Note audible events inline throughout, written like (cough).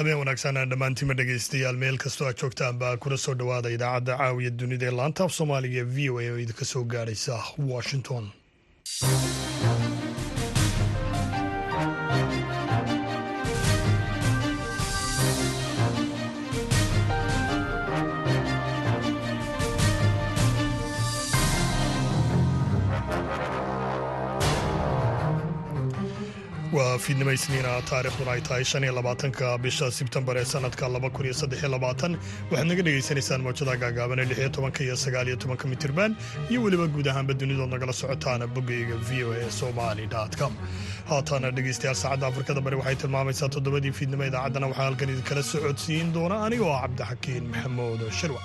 habeen wanaagsan dhammaantiima dhegaystayaal meel kastoo aad joogtaanba kuna soo dhowaada idaacadda caawiya dunida ee laanta af soomaaliga v o a oo idinka soo gaadhaysa washington waa fiidnimo isniina taarikhduna ay tahay shan iyo labaatanka bisha sebtembar ee sanadka laba kun iyo saddex iyo labaatan waxaad naga dhegaysanaysaan mawjada gaagaaban ee lix iyo tobanka iyo sagaal iyo tobanka mitirban iyo weliba guud ahaanba dunidood nagala socotaan boggayga v o a somali com. Haataana dhegaystayaal saacadda afrikada bari waxay tilmaamaysaa toddobadii fiidnimo idaacaddana waxaa halkan idinkala socodsiin doona anigoo ah cabdixakiin maxamuud shirwa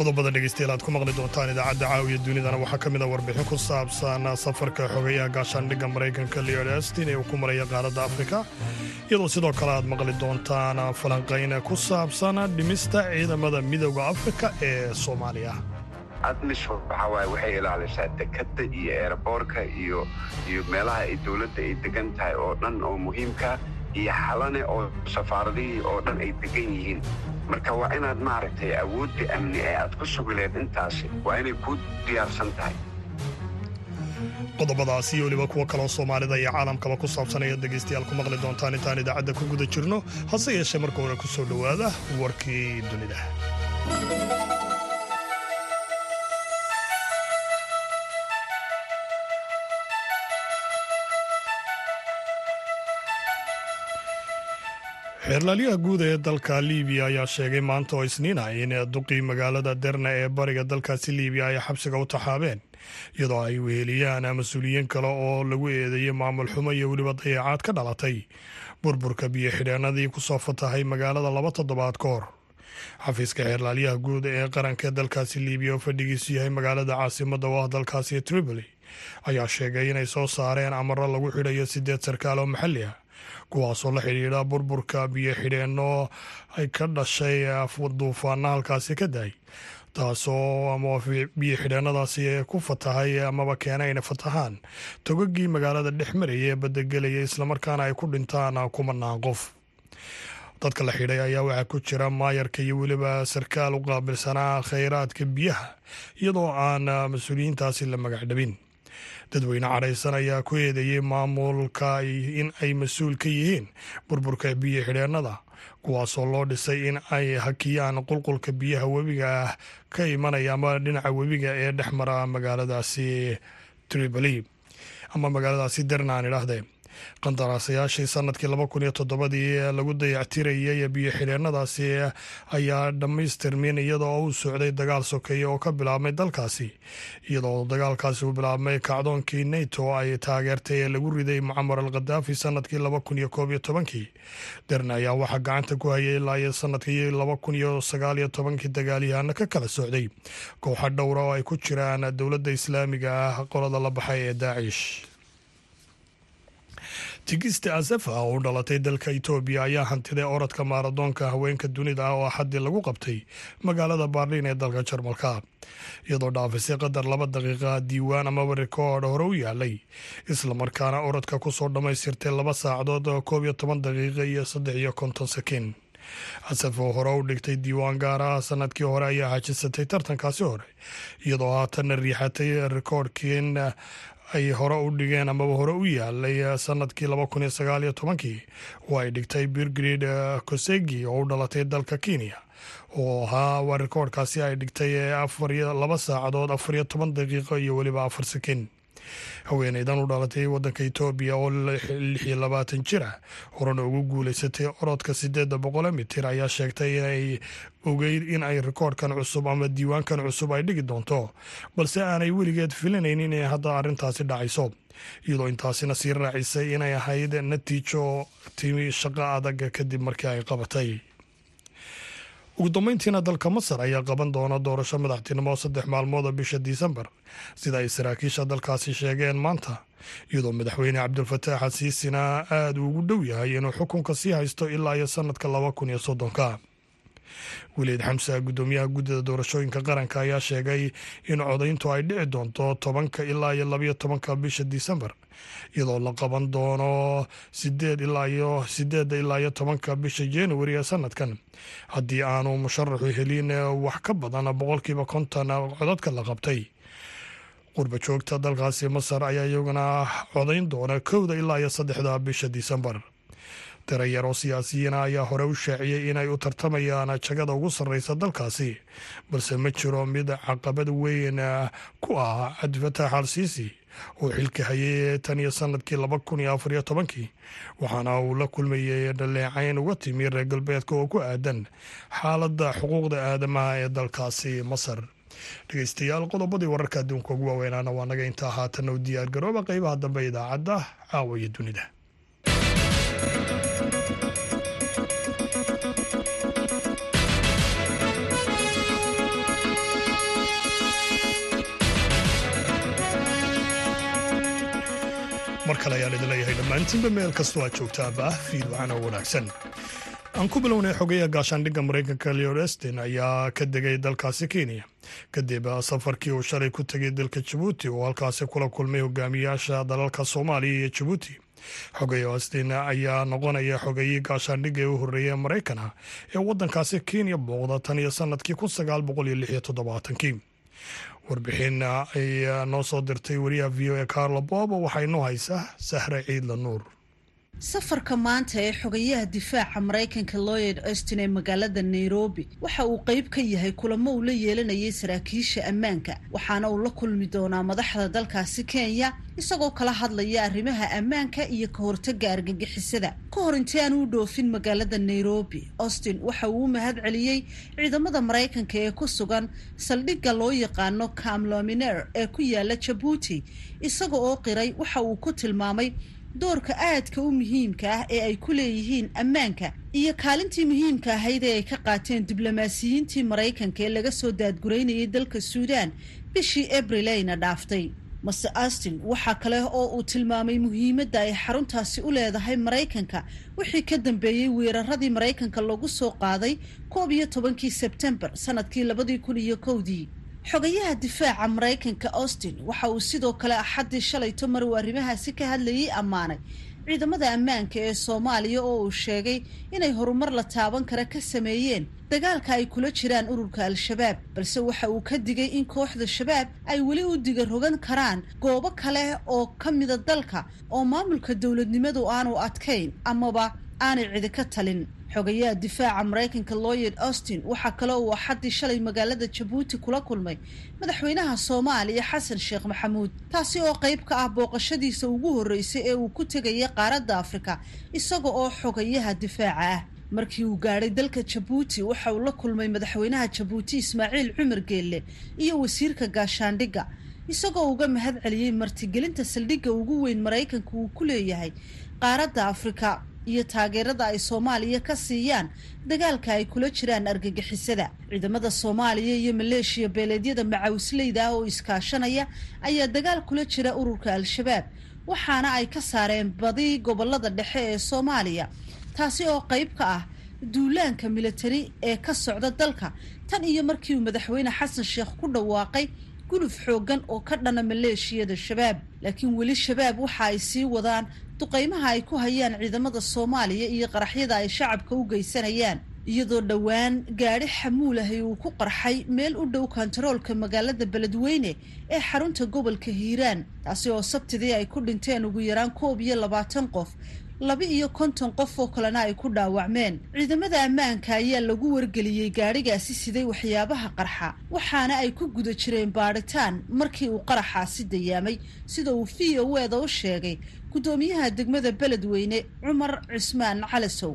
qodobada dhegeystayaal aad ku maqli doontaan idaacadda caawiya dunidana waxaa ka mid a warbixin ku saabsan safarka xogeyaha gaashaandhigga maraykanka leod astin ee uu ku maraya qaaradda afrika. Iyadoo sidoo kale aad maqli doontaan falanqayn ku saabsan dhimista ciidamada midooda afrika ee soomaaliya. Admis waxawaaye waxay ilaalisaa dekadda iyo eeraboorka iyo iyo meelaha ay dowladda ay degan tahay oo dhan oo muhiimka iyo xalane oo safaaradihii oo dhan ay degan yihiin. Marka waa inaad maaragtay awoodda amni ee aad ku sugileed intaasi waa inay kuu diyaarsan tahay. Qodobadaasi iyo weliba kuwo kaloo soomaalida iyo caalamkaba ku saabsan ayaad dhegaystayaal ku maqli doontaan intaan idaacadda ku guda jirno hase yeeshee marka hore ku soo dhowaada warkii dunida xeerlaalyaha guud ee dalka libiya ayaa sheegay maanta oo isniina in duqii magaalada derna ee bariga dalkaasi libiya ay xabsiga u taxaabeen iyadoo ay weheliyaan mas'uuliyiin kale oo lagu eedeeyey maamul xumo iyo weliba dayacaad ka dhalatay burburka biyo xidheenadii ku soo fatahay magaalada laba toddobaad ka hor xafiiska xeerlaalyaha guud ee qaranka ee dalkaasi libiya oo fadhigiisu yahay magaalada caasimadda oo ah dalkaasi tripoli. Ayaa sheegay inay soo saareen amaro lagu xidhayo sideed sarkaal oo maxalli ah kuwaasoo la xidhiidha burburka biyo xidheenno ay ka dhashay duufaana halkaasi ka dahay taasoo ama biyo xidheennadaasi ku fatahay amaba keena inay fatahaan. Togagii magaalada dhex maraya ee badagelaya islamarkaana ay ku dhintaan kumanaan qof. Dadka la xidhay ayaa waxaa ku jira maayarka iyo weliba sarkaal u qaabilsanaa khayraadka biyaha iyadoo aan mas'uuliyiintaasi la magacdhabin dadweyne cadhaysan ayaa ku eedeeyey maamulka in ay mas'uul ka yihiin burburka biyo xidheennada kuwaasoo loo dhisay in ay hakiyaan qulqulka biyaha webiga ah ka imanaya ama dhinaca webiga ee dhex mara magaaladaasi tripoli. Ama magaaladaasi dernan idhaahdee qandaraasayaashii sannadkii laba kun iyo toddobadii lagu dayactirayay biyo xidheennadaasi ayaa dhammaystirmin iyadoo u socday dagaal sokeeye oo ka bilaabmay dalkaasi. Iyadoo dagaalkaasi uu bilaabmay kacdoonkii nato ay taageertay ee lagu riday mucamar al khadaafi sannadkii laba kun iyo koob iyo tobankii. Derna ayaa waxaa gacanta ku hayay ilaa iyo sannadkii laba kun iyo sagaal iyo tobankii dagaalyahaano ka kala socday. Kooxa dhowra oo ay ku jiraan dowladda islaamiga ah qolada la baxay ee daacish tigista asafa oo u dhalatay dalka itoobiya ayaa hantiday orodka maaradoonka haweenka dunida ah oo axaddii lagu qabtay magaalada baarliin ee dalka jarmalka. Iyadoo dhaafisay qadar laba daqiiqa diiwaan amaba rikoodh hore u yaalay islamarkaana orodka ku soo dhammaystirtay laba saacadood koob iyo toban daqiiqa iyo saddex iyo konton sakiin asaf oo hore u dhigtay diiwaan gaar ah sannadkii hore ayaa hajisatay tartankaasi hore iyadoo haatanna riixatay rikoodhkiin ay hore u dhigeen amaba hore u yaalay sannadkii laba kun iyo sagaal iyo tobankii. Oo ay dhigtay birgrid kosegi oo u dhalatay dalka kenya oo ahaa waa rikoodhkaasi ay dhigtay laba saacadood afar iyo toban daqiiqo iyo weliba afar sakin haweeneydan u dhalatay wadanka etoobiya oo lix iyo labaatan jir ah horena ugu guuleysatay orodka sideeda boqole mitir ayaa sheegtay inay ogeyd in ay rikoodhkan cusub ama diiwaankan cusub ay dhigi doonto balse aanay weligeed filinayn inay hadda arrintaasi dhacayso. Iyadoo intaasina sii raacisay inay ahayd natiijo timi shaqo adag kadib markii ay qabatay ugu dambeyntiina dalka masar ayaa qaban doona doorasho madaxtinimo saddex maalmooda bisha disembar. Sida ay saraakiisha dalkaasi sheegeen maanta iyadoo madaxweyne cabdulfataax asiisina aada ugu dhow yahay inuu xukunka sii haysto ilaa iyo sanadka laba kun iyo soddonka. Weliid xamsa guddoomiyaha guddida doorashooyinka qaranka ayaa sheegay in codayntu ay dhici doonto tobanka ilaa iyo labayo tobanka bisha disembar iyadoo la qaban doono sideed ilaa iyo sideedda ilaa iyo tobanka bisha januari ee sanadkan haddii aanu musharaxu helin wax ka badan boqolkiiba konton codadka la qabtay. Qurba joogta dalkaasi masar ayaa iyaguna codayn doona kowda ilaa iyo saddexda bisha disembar tirayar oo siyaasiyiina ayaa hore u shaaciyey inay u tartamayaan jagada ugu sarreysa dalkaasi. Balse ma jiro mid caqabad weyn ku ah cabdifataax al siisi oo xilka hayay tan iyo sannadkii laba kun iyo afar iyo tobankii waxaana uu la kulmayay dhaleecayn uga timi reer galbeedka oo ku aadan xaaladda xuquuqda aadamaha ee dalkaasi masar. Dhegeystayaal qodobadii wararka adduunka ugu waaweynaana waa naga intaa haatanna u diyaar garooba qeybaha dambe idaacadda caawa iyo dunida mar kale ayaan idin leeyahay dhammaantiinba meel kastoo aad joogtaaba fiid waxaana wanaagsan. Aan ku bilownay xogeya gaashaandhigga maraykanka leod estin ayaa ka degay dalkaasi kenya. Kadib safarkii uu shalay ku tegay dalka jabuuti oo halkaasi kula kulmay hogaamiyaasha dalalka soomaaliya iyo jabuuti xogeya estin ayaa noqonaya xogeyii gaashaandhigga ee u horreeyay maraykana ee waddankaasi kenya booqda tan iyo sannadkii kun sagaal boqol iyo lix iyo toddobaatankii warbixin ay noo soo dirtay wariyaha v o e carlo bobo. Waxay noo haysaa sahre ciidla nuur safarka maanta ee xogayaha difaaca maraykanka lloyd austin ee magaalada nairobi. Waxa uu qeyb ka yahay kulamo uu la yeelanayay saraakiisha ammaanka. Waxaana uu la kulmi doonaa madaxda dalkaasi kenya isagoo kala hadlaya arrimaha ammaanka iyo ka hortaga argagixisada. Ka hor intii aan u dhoofin magaalada nairobi austin waxa uu u mahad celiyey ciidamada maraykanka ee ku sugan saldhigga loo yaqaano camlominer ee ku yaalla jabuuti isaga oo qiray waxa uu ku tilmaamay doorka aadka u muhiimka ah ee ay ku leeyihiin ammaanka iyo kaalintii muhiimka ahayd ee ay ka qaateen diblomaasiyiintii maraykanka ee laga soo daadguraynayay dalka suudaan bishii abril ayna dhaaftay. Mase austin waxaa kale oo uu tilmaamay muhiimadda ay xaruntaasi u leedahay maraykanka wixii ka dambeeyey weeraradii maraykanka lagu soo qaaday koob iyo tobankii sebtembar sannadkii labadii kun iyo kowdii xogayaha difaaca maraykanka austin waxa uu sidoo kale axaddii shalayto mar uu arrimahaasi ka hadlayay ammaanay. Ciidamada ammaanka ee soomaaliya oo uu sheegay inay horumar la taaban kara ka sameeyeen. Dagaalka ay kula jiraan ururka al-shabaab balse waxa uu ka digay in kooxda shabaab ay weli u diga rogan karaan goobo kale oo ka mida dalka oo maamulka dowladnimadu aanu adkayn amaba aanay cidi ka talin xogayaha difaaca maraykanka lloyd austin waxaa kale uu axaddii shalay magaalada jabuuti kula kulmay madaxweynaha soomaaliya xasan sheekh maxamuud taasi oo qayb ka ah booqashadiisa ugu horreysay ee uu ku tegaya qaaradda afrika isaga oo xogayaha difaaca ah. Markii uu gaadhay dalka jabuuti waxa uu la kulmay madaxweynaha jabuuti ismaaciil cumar geelle iyo wasiirka gaashaandhigga isagoo uga mahad celiyey martigelinta saldhigga ugu weyn maraykanka uu ku leeyahay qaaradda afrika iyo taageerada ay soomaaliya ka siiyaan dagaalka ay kula jiraan argagixisada. Ciidamada soomaaliya iyo maleeshiya beeleedyada macawisleyda ah oo iskaashanaya ayaa dagaal kula jira ururka al-shabaab waxaana ay ka saareen badi gobollada dhexe ee soomaaliya taasi oo qayb ka ah duulaanka militari ee ka socda dalka. Tan iyo markii uu madaxweyne xasan sheekh ku dhawaaqay guluf xooggan oo ka dhana maleeshiyada shabaab laakiin weli shabaab waxa ay sii wadaan duqaymaha ay ku hayaan ciidamada soomaaliya iyo qaraxyada ay shacabka u geysanayaan. Iyadoo dhowaan gaadhi xamuulahay uu ku qarxay meel u dhow kontaroolka magaalada beledweyne ee xarunta gobolka hiiraan taasi oo sabtidii ay ku dhinteen ugu yaraan koob iyo labaatan qof. Laba iyo konton qof oo kalena ay ku dhaawacmeen. Ciidamada ammaanka ayaa lagu wargeliyey gaadhigaasi siday waxyaabaha qarxa waxaana ay ku guda jireen baadhitaan markii uu qaraxaasi dayaamay sida uu v o eda u sheegay guddoomiyaha degmada beledweyne cumar cismaan calasow.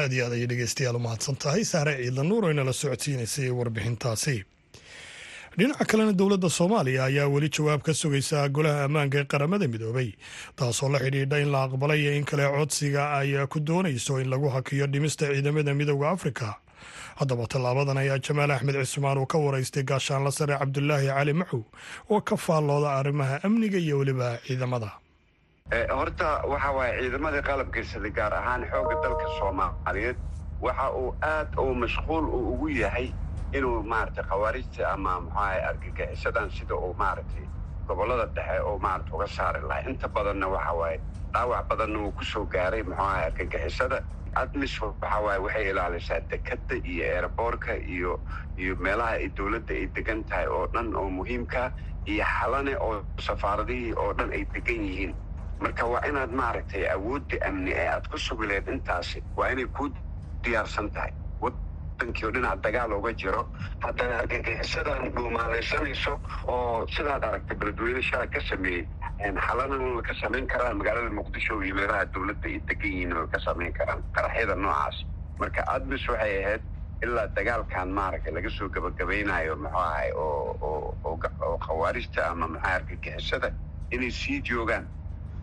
Aad iyo aad ayay dhegeystayaal u mahadsan tahay. Sahre ciidla nuur oo inala socodsiinaysay warbixintaasi. Dhinaca kalena dowladda soomaaliya ayaa weli jawaab ka sugaysa golaha ammaanka ee qaramada midoobay taasoo la xidhiidha in la aqbalay in kale codsiga ay ku doonayso in lagu hakiyo dhimista ciidamada midooda afrika haddaba tallaabadan ayaa jamaal axmed cismaan uu ka waraystay gaashaanla sare cabdulaahi cali maxow oo ka faallooda arrimaha amniga iyo weliba ciidamada. Horta waxa waaye ciidamadii qalabkiisada gaar ahaan xoogga dalka soomaaliyeed waxa uu aad uu mashquul uu ugu yahay inuu maaragtay khawaarijta ama muxuaha argagixisadan sida uu maaragtay gobollada dhexe oo maarata uga saari lahaa. Inta badanna waxa waaye dhaawac badanna uu ku soo gaaray muxuaha argagixisada admis waxa waaye waxay ilaalisaa dekadda iyo eeraboorka iyo iyo meelaha ay dowladda ay degan tahay oo dhan oo muhiimka iyo xalane oo safaaradihii oo dhan ay degan yihiin. Marka waa inaad maaragtay awoodda amni ee aad ku sugi laheed intaasi waa inay kuu diyaarsan tahay wadankii oo dhinac dagaal uga jiro haddana argagixisadan dhuumaalaysanayso oo sidaad aragtay beledweyne shalay ka sameeyey xalanana way ka samayn karaan magaalada muqdisho iyo meelaha dowladda ay degan yihiin way ka samayn karaan qaraxyada noocaas marka admis waxay ahayd ilaa dagaalkan maaragtay laga soo gabagabaynayo muxuu ahay oo oo khawaarijta ama maxaa argagixisada inay sii joogaan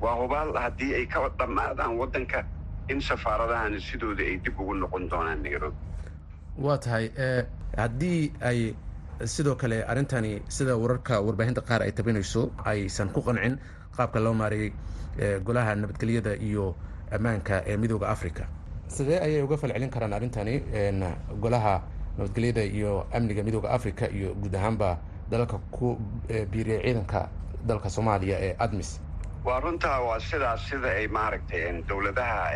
waa hubaal haddii ay ka dhammaadaan waddanka in safaaradahani sidooda ay dib ugu noqon doonaan nairobi waa tahay haddii ay sidoo kale arrintani sida wararka warbaahinta qaar ay tabinayso aysan ku qancin qaabka loo maareeyey golaha nabadgelyada iyo ammaanka ee midooda africa sidee ayay uga falcelin karaan arrintani golaha nabadgelyada iyo amniga midooda africa iyo guud ahaanba dalalka ku biiriya ciidanka dalka soomaaliya ee admis waa runtaa waa sidaas sida ay maaragtay dowladaha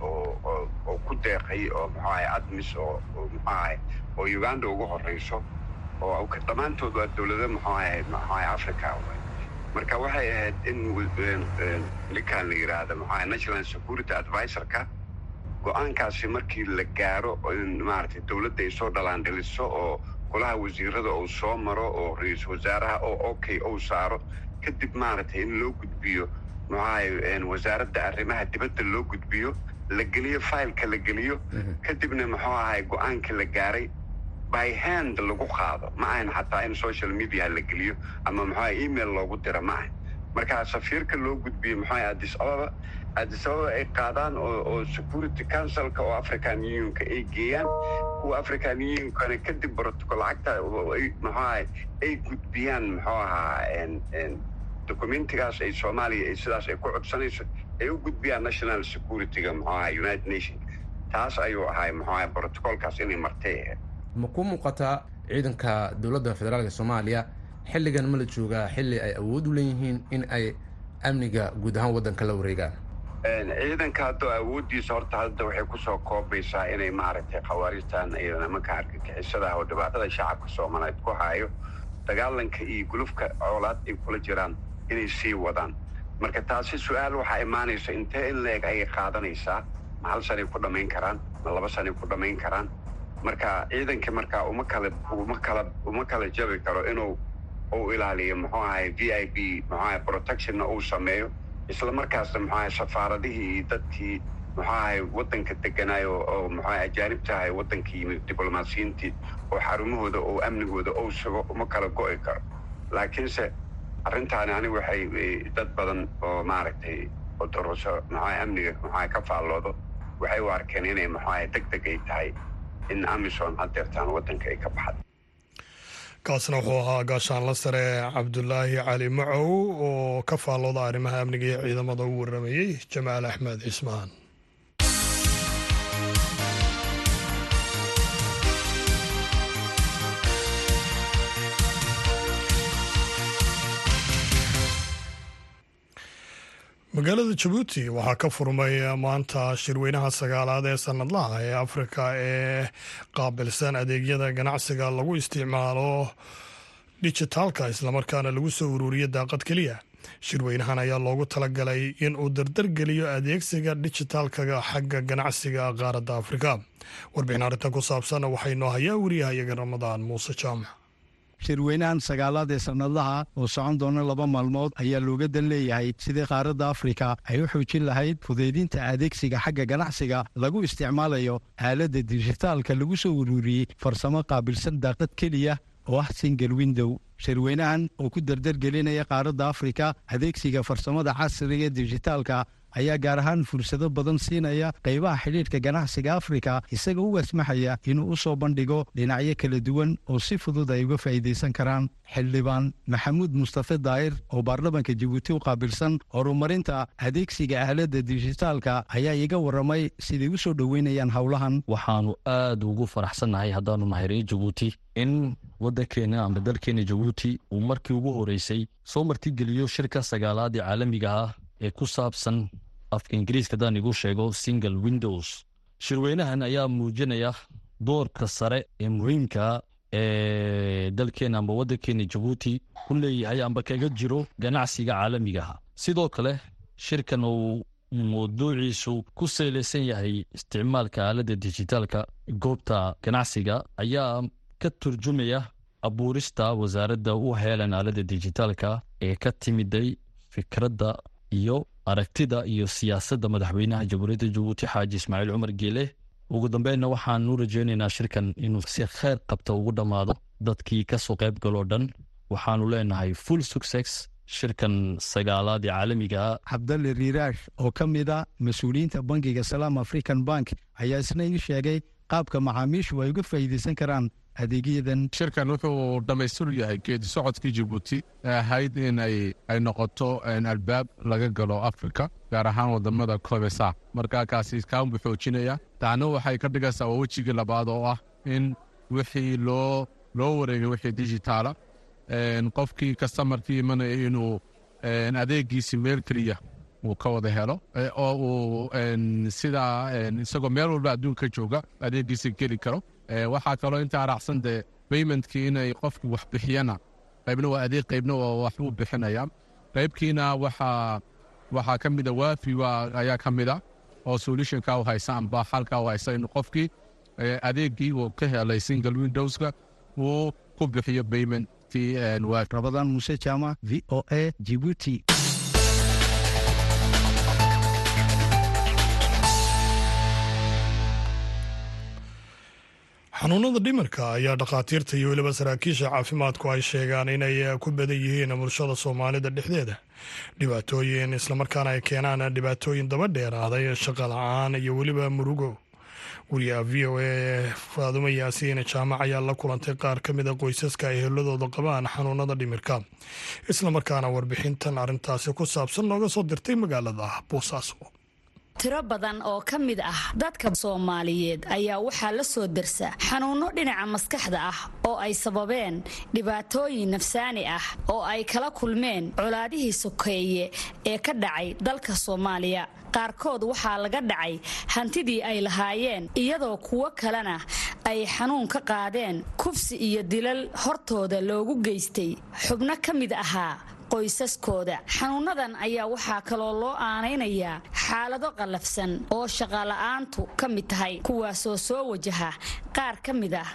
oo ku deeqay oo muxuahay admis oo muxuahay oo uganda ugu horeyso oo dhammaantood waa dowlado muxuahay muxuahay africa marka waxay ahayd in ninkaan la yidhaahda muxuahay national security advisorka go'aankaasi markii la gaaro in maaragtay dowladda ay soo dhalaandhiliso oo golaha wasiirada uu soo maro oo ra'iisul wasaaraha oo okay uu saaro kadib maaragtay in loo gudbiyo muxuahay wasaaradda arrimaha dibadda loo gudbiyo la geliyo fileka la geliyo kadibna muxuu ahay go'aanka la gaaray by hand lagu qaado ma ahan xataa in social media la geliyo ama muxuaha email loogu dira ma ahan markaa safiirka loo gudbiyo muxuaha addis ababa addis ababa ay qaadaan oo security councilka oo african unionka ay geeyaan kuwa african unionkana kadib protocol lacagta muxuaha ay gudbiyaan muxuu ahaa documentigaas ay soomaaliya ay sidaas ay ku codsanayso ay u gudbiyaan national securityga muxuu ahaa united nation taas ayuu ahay muxuu ahay protocolkaas inay martay ahayd ma ku muuqataa ciidanka dowladda federaalk soomaaliya xilligan ma la joogaa xilli ay awood u leeyihiin in ay amniga guud ahaan waddanka la wareegaan ciidanka haddoo awooddiisa horta hadda waxay ku soo koobaysaa inay maaragtay khawaarijtan iyo nimanka argagixisadaah oo dhibaatada shacabka soomaaliyeed ku haayo dagaalanka iyo gulufka coolaad ay kula jiraan inay sii wadaan. Marka taasi su'aal waxaa imaanaysa intee in la-eg ayay qaadanaysaa? Ma hal sanay ku dhammayn karaan? Ma laba sanay ku dhammayn karaan? Marka ciidanka markaa uma kala uma kala uma kala jabi karo inuu uu ilaaliyo muxuu ahay v i b muxuu ahay protectionna uu sameeyo. Isla markaasna muxuu ahay safaaradihii iyo dadkii muxuu ahay waddanka deganaayo oo muxuu ahay ajaanibta ahay waddanka yimid diblomaasiyiintii oo xarumahooda oo amnigooda ou sugo uma kala go'i karo. Laakiinse arrintaani anigu waxay dad badan oo maaragtay oo daruuso muxuahay amniga muxuahay ka faalloodo waxay u arkeen inay muxuahay deg ay tahay in amisom hadeertaan waddanka ay ka baxda kaasna wuxuu ahaa gaashaanla sare cabdulaahi cali macow oo ka faallooda arrimaha amniga iyo ciidamada u waramayey jamaal axmed cismaan magaalada jabuuti waxaa ka furmay maanta shirweynaha sagaalaad ee sanadlaha ee afrika ee qaabilsan adeegyada ganacsiga lagu isticmaalo dijitaalka islamarkaana lagu soo ururiyo daaqad keliya. Shirweynahan ayaa loogu talagalay in uu dardargeliyo adeegsiga dijitaalkaga xagga ganacsiga qaaradda afrika. Warbixin arrinta ku saabsan waxay noo hayaa wariyahayaga ramadaan muuse jaamac shirweynahan sagaalaad ee sannadlaha oo socon doona laba maalmood ayaa looga dan leeyahay sidii qaaradda afrika. Ay u xoojin lahayd fudaydinta adeegsiga xagga ganacsiga lagu isticmaalayo aaladda dijitaalka lagu soo ururiyey farsamo qaabilsan daaqad keliya oo ah single window. Shirweynahan oo ku dardargelinaya qaaradda afrika adeegsiga farsamada casriga dijitaalka ayaa gaar ahaan fursado badan siinaya qaybaha xidhiidhka ganacsiga afrika isagoo u wasmaxaya inuu u soo bandhigo dhinacyo kala duwan oo si fudud ay uga faa'iidaysan karaan. Xildhibaan maxamuud mustafe daa'ir oo baarlamanka jabuuti u qaabilsan horumarinta adeegsiga aaladda dijitaalka ayaa iga warramay siday u soo dhoweynayaan howlahan waxaanu aad ugu faraxsannahay haddaanu nahay jabuuti in waddankeena amba dalkeena jabuuti uu markii ugu horeysay soo martigeliyo shirka sagaalaad caalamiga ah ee ku saabsan afka ingiriiska haddaan igu sheego single windows. Shirweynahan ayaa muujinaya doorka sare ee muhiimka ee dalkeena amba waddankeena jabuuti ku leeyahay amba kaga jiro ganacsiga caalamigaha sidoo kale shirkan uu mawduuciisu ku saylaysan yahay isticmaalka aaladda dijitaalka goobta ganacsiga ayaa ka turjumaya abuurista wasaaradda u heelan aaladda dijitaalka ee ka timiday fikradda iyo aragtida iyo siyaasadda madaxweynaha jamhuuriyadda jabuuti xaaji ismaaciil cumar geele ugu dambeynna waxaan u rajeynaynaa shirkan inuu si kheyr qabta ugu dhammaado dadkii ka soo qayb galoo dhan. Waxaanu leenahay full success shirkan sagaalaad ee caalamiga cabdalle riiraash oo ka mid a mas'uuliyiinta bankiga salaam african bank ayaa isna ii sheegay qaabka macaamiishu ay uga faa'iidaysan karaan adeegyadan shirkan wuxuu dhammaystir yahay geedi socodkii jabuuti ee ahayd in ay noqoto albaab laga galo afrika gaar ahaan waddamada clobesa marka kaasi buu xoojinaya taana waxay ka dhigaysaa waa wejigii labaad oo ah in wixii loo wareegay wixii digitaala qofkii kastamarkii imanaya inuu adeegiisi meel keliya uu ka wada helo oo uu sidaa isagoo meel walba adduunka jooga adeegiisa geli karo waxaa kaloo intaa raacsan dee baymentkii inay qofku wax bixiyana qaybna waa adeeg qaybna waa wax uu bixinaya. Qaybkiina waxaa waxaa ka mida waafi ayaa ka mida oo solutionka u haysa amba xalka u haysa in qofkii adeegii uu ka helay single windowska uu ku bixiyo baymentkii waafi rabadaan muuse jaamac v o a jibuuti xanuunada dhimirka ayaa dhakhaatiirta iyo weliba saraakiisha caafimaadku ay sheegaan inay ku badan yihiin bulshada soomaalida dhexdeeda. Dhibaatooyin islamarkaana ay keenaan dhibaatooyin daba dheeraaday shaqa la'aan iyo weliba murugo. Wariyaha v o a faadumo yaasiin jaamac ayaa la kulantay qaar ka mida qoysaska ay heladooda qabaan xanuunada dhimirka. Islamarkaana warbixintan arrintaasi ku saabsan nooga soo dirtay magaalada boosaaso tiro badan oo ka mid ah dadka soomaaliyeed ayaa waxaa la soo dersa xanuunno dhinaca maskaxda ah oo ay sababeen dhibaatooyin nafsaani ah oo ay kala kulmeen colaadihii sokeeye ee ka dhacay dalka soomaaliya. Qaarkood waxaa laga dhacay hantidii ay lahaayeen iyadoo kuwo kalena ay xanuun ka qaadeen kufsi iyo dilal hortooda loogu geystay. Xubno ka mid ahaa qoysaskooda. Xanuunadan ayaa waxaa kaloo loo aanaynayaa xaalado qallafsan oo shaqala'aantu ka mid tahay kuwaasoo soo wajaha qaar ka mid ah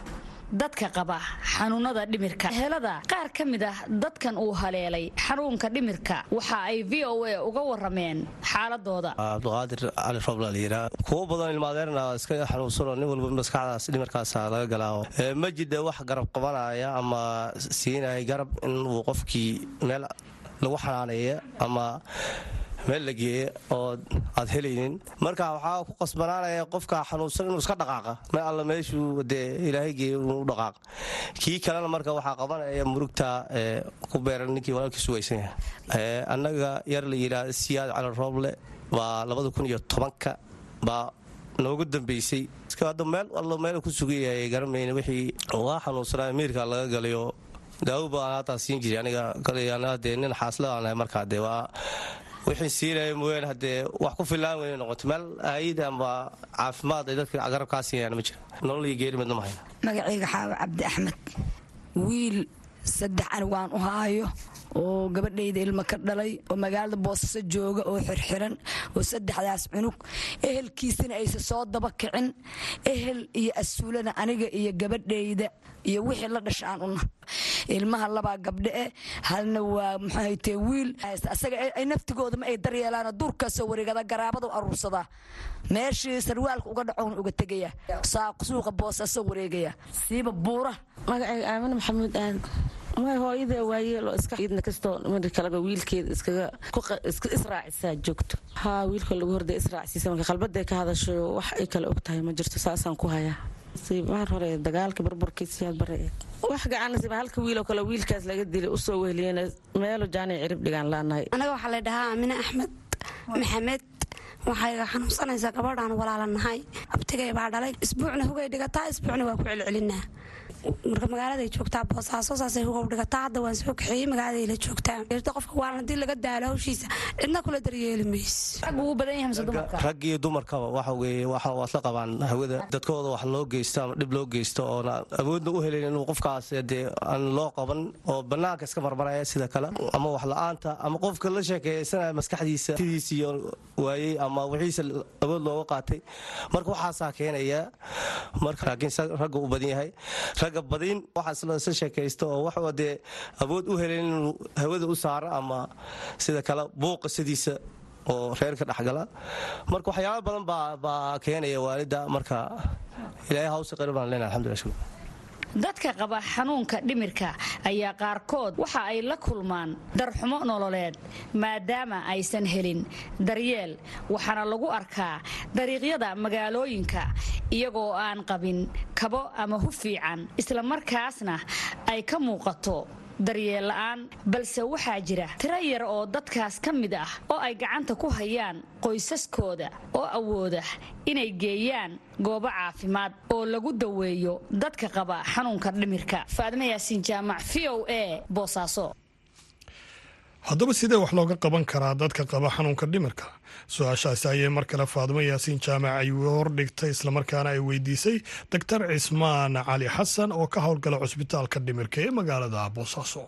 dadka qaba xanuunada dhimirka. Helada qaar ka mid ah dadkan uu haleelay xanuunka dhimirka waxa ay v o a uga warameen xaaladooda. Cabdiqaadir cali roobla layidhaa kuwo badan ilmaadeerna iska xanuunsanoo nin walba maskaxdaas dhimirkaasa laga galaaho ma jida wax garab qabanaya ama siinaya garab inuu qofkii meel lagu xanaaneeya ama meel la geeya oo aad helaynin. Marka waxaa ku qasbanaanaya qofka xanuunsan inuu iska dhaqaaqa. Meel alla meeshuu dee ilaahay geeya inuu u dhaqaaq. Kii kalena marka waxaa qabanaya murugta ku beeran ninkii walaalkiisu weysan yahay annaga yar la yidhaah siyaad cali rooble. Baa labada kun iyo tobanka baa noogu dambeysay. Hadda meel allo meel ku sugayahay garamayna wixii waa xanuunsanaa miirka laga galayo daawo baan haataa siin jiray. Aniga dee nin xaasla aan ahay markaa dee waa wixii siinaya mooyaan haddee wax ku fillaan weyna noqoto. Meel aayid ama caafimaad ay dadka garab kaa siinayaan ma geeri midna ma hayna magacayga cabdi axmed wiil saddex waan u haayo oo gabadhayda ilmo ka dhalay oo magaalada boosaaso jooga oo xirxiran oo saddexdaas cunug. Ehelkiisana aysa soo daba kicin. Ehel iyo asuulana aniga iyo gabadhayda iyo wixii la dhasha aan una ilmaha labaa gabdhe eh halna waa muxuahaytee wiil. Asaga ay naftigooda ma ay daryeelaan duurkaasoo wareegada garaabadu aruursadaa. Meeshii sarwaalka uga dhacown uga tegaya suuqa boosaaso wareegaya. Siiba buura. Magacayga aamine maxamuud may hooyada waayeelo iska idna kastoo mari kaleba wiilkeeda iskaga iska israacisaa joogto. Haa wiilka lagu horda israacsiisa marka qalbaday ka hadasho wax ay kale og tahay ma jirto saasaan ku hayaa. Mar hore dagaalka burburkiisiyaad bare wax gacanasiba halka wiiloo kale wiilkaas laga dilay u soo wehliyena meelo jaanay cirib dhigaan laanahay anaga waxaa la dhahaa aamine axmed maxamed waxay xanuunsanaysaa gabadhaan walaalanahay abtigay baa dhalay isbuucna hugay dhigataa isbuucna waa ku celcelinaa marka magaaladay joogtaa boosaaso saasay hugow dhigataa hadda waan soo kaxeeyey magaaladay la joogtaa. Qofka waalan haddii laga daalo hawshiisa cidna kula daryeeli mayso rag ugu badan yahay mise dumarka. Rag iyo dumarkaba waxa weeye waxa qabaan hawada. Dadkooda wax loo geysto ama dhib loo geysto oona awoodna u helayn inuu qofkaas dee aan loo qaban oo bannaanka iska marmaraya sida kale ama wax la'aanta ama qofka la sheekeeysanaya maskaxdiisa tidiis iyo waayey ama wixiisa awood looga qaatay. Marka waxaasaa keenaya marka laakiin ragga u badan yahay ragga badin. Waxaasla sheekaysto oo wax dee awood u helayn inuu hawada u saaro ama sida kale buuqa sidiisa oo reerka dhexgala marka waxyaaba badan baa keenaya waalida marka ilaahay hawsa qari baan leenahay alxamdulillah shukr dadka qaba xanuunka dhimirka ayaa qaarkood waxa ay la kulmaan darxumo nololeed maadaama aysan helin daryeel waxaana lagu arkaa dariiqyada magaalooyinka iyagoo aan qabin kabo ama hu fiican islamarkaasna ay ka muuqato daryeel la'aan balse waxaa jira tiro yar oo dadkaas ka mid ah oo ay gacanta ku hayaan qoysaskooda oo awooda inay geeyaan goobo caafimaad oo lagu daweeyo dadka qaba xanuunka dhimirka. Faadma yaasiin jaamac v o a boosaaso haddaba sidee wax looga qaban karaa dadka qaba xanuunka dhimirka? Su'aashaasi ayay mar kale faadmo yaasiin jaamac ay hordhigtay islamarkaana ay weydiisay doctor cismaan cali xasan oo ka howlgala cusbitaalka dhimirka ee magaalada boosaaso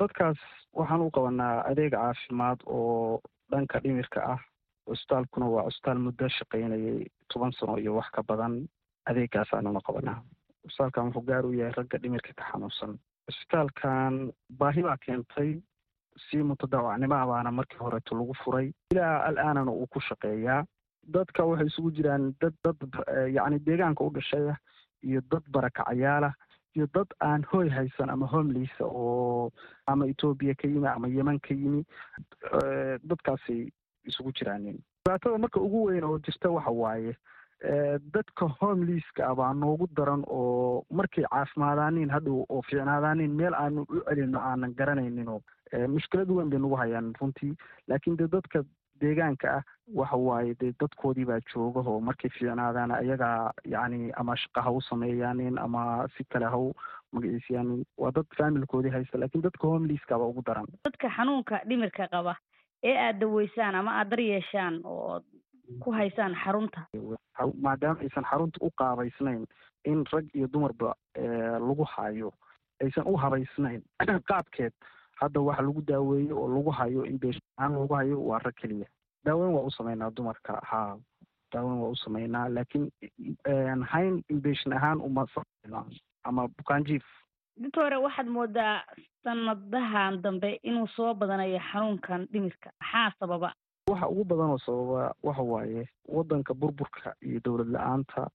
dadkaas waxaan u qabanaa adeeg caafimaad oo dhanka dhimirka ah. Cusbitaalkuna waa cusbitaal muddo shaqaynayay toban sano iyo wax ka badan. Adeegaasaanuna qabanaa cusbitaalkan wuxuu gaar u yahay ragga dhimirka ka xanuunsan. Cusbitaalkan baahi baa keentay si mutadawacnimo ah baana markii horeeto lagu furay ilaa al-aanana uu ku shaqeeyaa. Dadka waxay isugu jiraan dad dad yacni deegaanka u dhashaya iyo dad barakacayaala iyo dad aan hooy haysan ama homleysa oo ama etoobiya ka yimi ama yeman ka yimi. Dadkaasay isugu jiraanin dhibaatada marka ugu weyn oo jirta waxa waaye dadka homeliiska ah baa noogu daran oo markay caafimaadaaniin hadhow oo fiicnaadaaniin meel aanu u celino aanan garanayninoo mushkilad weyn bay nagu hayaan runtii laakiin dee dadka deegaanka ah waxa waaye dee dadkoodii baa jooga oo markay fiicnaadaan ayagaa yacni ama shaqa ha u sameeyaanin ama si kale ha u magaciisayaanin waa dad faamilkoodii haysta laakiin dadka homeliiska baa ugu daran. Dadka xanuunka dhimirka qaba ee aada daweysaan ama aada dar yeeshaan oo ku haysaan xarunta. Maadaama aysan xarunta u qaabaysnayn in rag iyo dumarba lagu hayo aysan u habaysnayn (clears throat) qaabkeed hadda waxa lagu daaweeyo oo lagu hayo inbeshin ahaan lagu hayo waa rag keliya. Daaweyn waa u sameynaa dumarka. Haa daaweyn waa u sameynaa laakiin hayn inbeshin ahaan uma sameyna ama bukaanjiif doctore waxaad moodaa sanadahan dambe inuu soo badanayo xanuunkan dhimirka. Maxaa sababa? Waxa ugu badan oo sababa waxa waaye waddanka burburka iyo dowlad la'aanta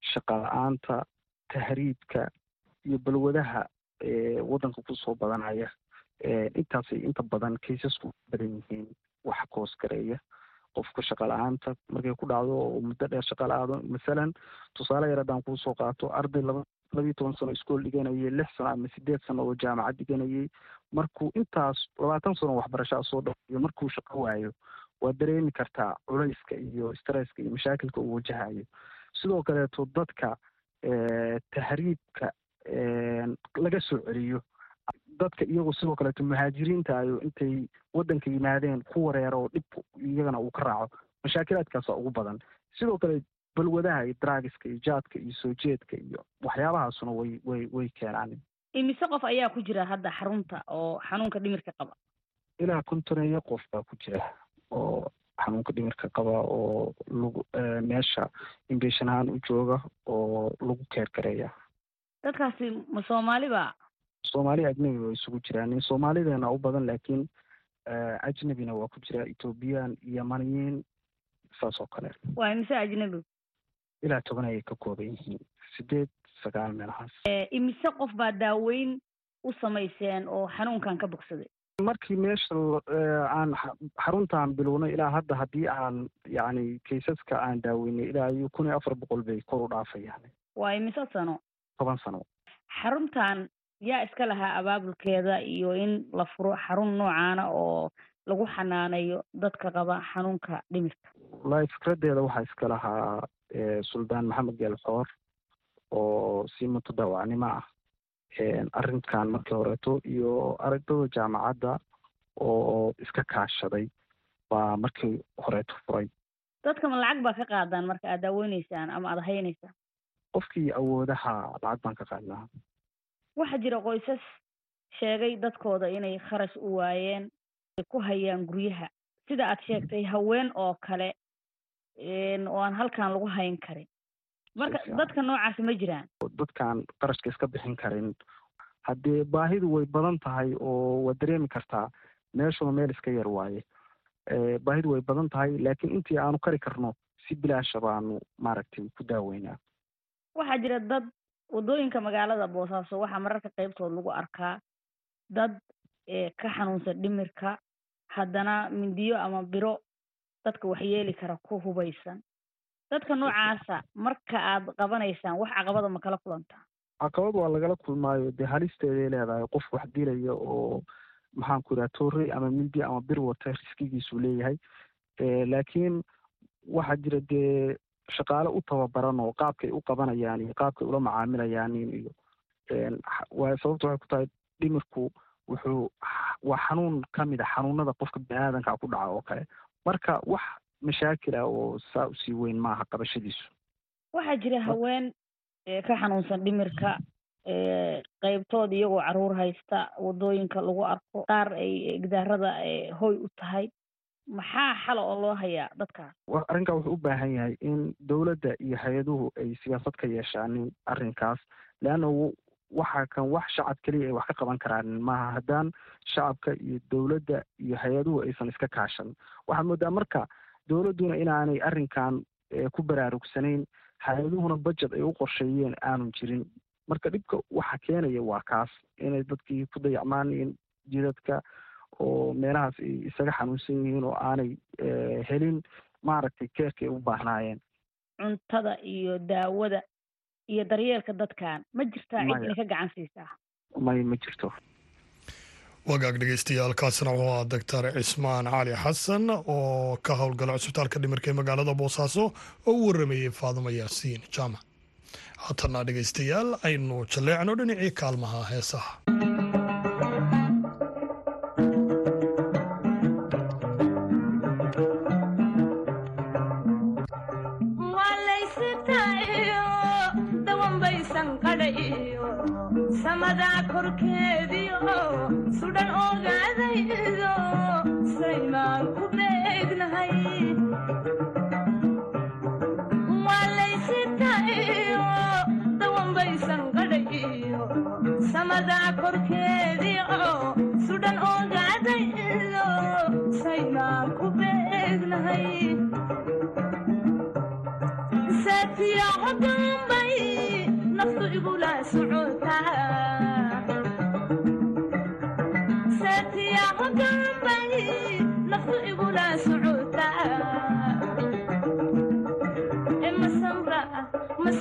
shaqa la'aanta tahriibka iyo balwadaha waddanka ku soo badanaya intaasay inta badan kaysasku badan yihiin waxa koos gareeya qofka shaqa la'aanta markay ku dhacdo oo muddo dheer shaqa la-aado. Masalan tusaale yar haddaan kuusoo qaato arday laba toban sano iskool dhiganayay lix sano ama sideed sano oo jaamacad dhiganayay markuu intaas labaatan sano waxbarashaa soo dhayo markuu shaqo waayo waa dareemi kartaa culayska iyo stresska iyo mashaakilka uu wajahayo sidoo kaleeto dadka tahriibka laga soo celiyo dadka iyagoo sidoo kaleeto muhaajiriinta ayo intay waddanka yimaadeen ku wareero oo dhib iyagana uu ka raaco mashaakilaadkaasa ugu badan. Sidoo kale balwadaha iyo draagiska iyo jaadka iyo soo jeedka iyo waxyaabahaasuna way way way keenaan. Imise qof ayaa ku jira hadda xarunta oo xanuunka dhimirka qaba? Ilaa kontoneeyo qof baa ku jira oo xanuunka dhimirka qaba oo lagu meesha inbeshan ahaan u jooga oo lagu keer gareeya dadkaasi ma soomaaliba soomaali ajnabi waa isugu jiraan soomaalideena u badan laakiin ajnabina waa ku jira ethoobiyan yamaniyiin saas oo kale. Waa imise ajnabi? Ilaa toban ayay ka kooban yihiin. Sideed sagaal meelahaas. Imise qof baa daaweyn u samayseen oo xanuunkan ka bogsaday? Markii meesha aan xaruntaan bilownay ilaa hadda haddii aan yacni kaysaska aan daaweynay ilaa iyo kun iyo afar boqol bay kor u dhaafayaan waa imise sano? Toban sano. Xaruntan yaa iska lahaa abaabulkeeda iyo in la furo xarun noocaana oo lagu xanaaneeyo dadka qaba xanuunka dhimirka. Wallaahi fikraddeeda waxaa iska lahaa suldaan maxamed geelxoor oo si mutadawacnimo ah arrinkan markii horeeto iyo aragdada jaamacadda oo iska kaashaday baa markii horeeto furay. Dadka ma lacag baa ka qaadaan marka aad daaweyneysaan ama aada haynaysaan qofkii awoodaha lacag baan ka qaadnaa waxaa jira qoysas sheegay dadkooda inay kharash u waayeen ay ku hayaan guryaha. Sida aad sheegtay haween oo kale oo aan halkan lagu hayn karin. Marka dadka noocaasi ma jiraan. Dadkaan qarashka iska bixin karin. Haddee baahidu way badan tahay oo waa dareemi kartaa meeshuna meel iska yar waaye. Baahidu way badan tahay laakiin intii aanu kari karno si bilaasha baanu maaragtay ku daaweynaa waxaa jira dad waddooyinka magaalada boosaaso waxaa mararka qaybtood lagu arkaa dad ka xanuunsan dhimirka haddana mindiyo ama biro dadka waxyeeli kara ku hubaysan. Dadka noocaasa marka aad qabanaysaan wax caqabada ma kala kulantaa caqabad waa lagala kulmaayo. Dee halisteeday leedahay qof wax dilaya oo maxaan ku idhaha toorey ama mindi ama bir wata riskigiisuu leeyahay. Laakiin waxaa jira dee shaqaale u tababaran oo qaabkay u qabanayaan iyo qaabkay ula macaamilayaan iyo sababta waxay ku tahay dhimirku wuxuu waa xanuun ka mid a xanuunada qofka biniaadanka ku dhaca oo kale. Marka wax mashaakil ah oo saa u sii weyn maaha qabashadiisu. Waxaa jira haween ka xanuunsan dhimirka qaybtood iyagoo carruur haysta waddooyinka lagu arko qaar ay gidaarada hoy u tahay maxaa xala oo loo hayaa dadkaas arrinkaa wuxuu u baahan yahay in dowladda iyo hay'aduhu ay siyaasad ka yeeshaanin arrinkaas leanna waxa kan wax shacab keliya ay wax ka qaban karaanin maaha haddaan shacabka iyo dowladda iyo hay'aduhu aysan iska kaashan. Waxaad moodaa marka dowladduna inaanay arrinkan ku baraarugsanayn hay'aduhuna budget ay u qorsheeyeen aanu jirin. Marka dhibka waxa keenaya waa kaas inay dadkii ku dayacmaan in jidadka oo meelahaas ay isaga xanuunsan yihiin oo aanay helin maaragtay keerka ay u baahnaayeen. Cuntada iyo daawada iyo daryeelka dadkan ma jirtaa cid ina ka gacan siisaa? may ma jirto. Wagaag dhegeystayaal kaasina ahaa doctor cismaan cali xasan oo ka howlgala cusbitaalka dhimirka ee magaalada boosaaso oo u waramayey faadimo yaasiin. Jaamac haatana dhegeystayaal aynu jalleecno dhinacii kaalmaha heesaha korkeediio sudhan ogaadaydo saymaan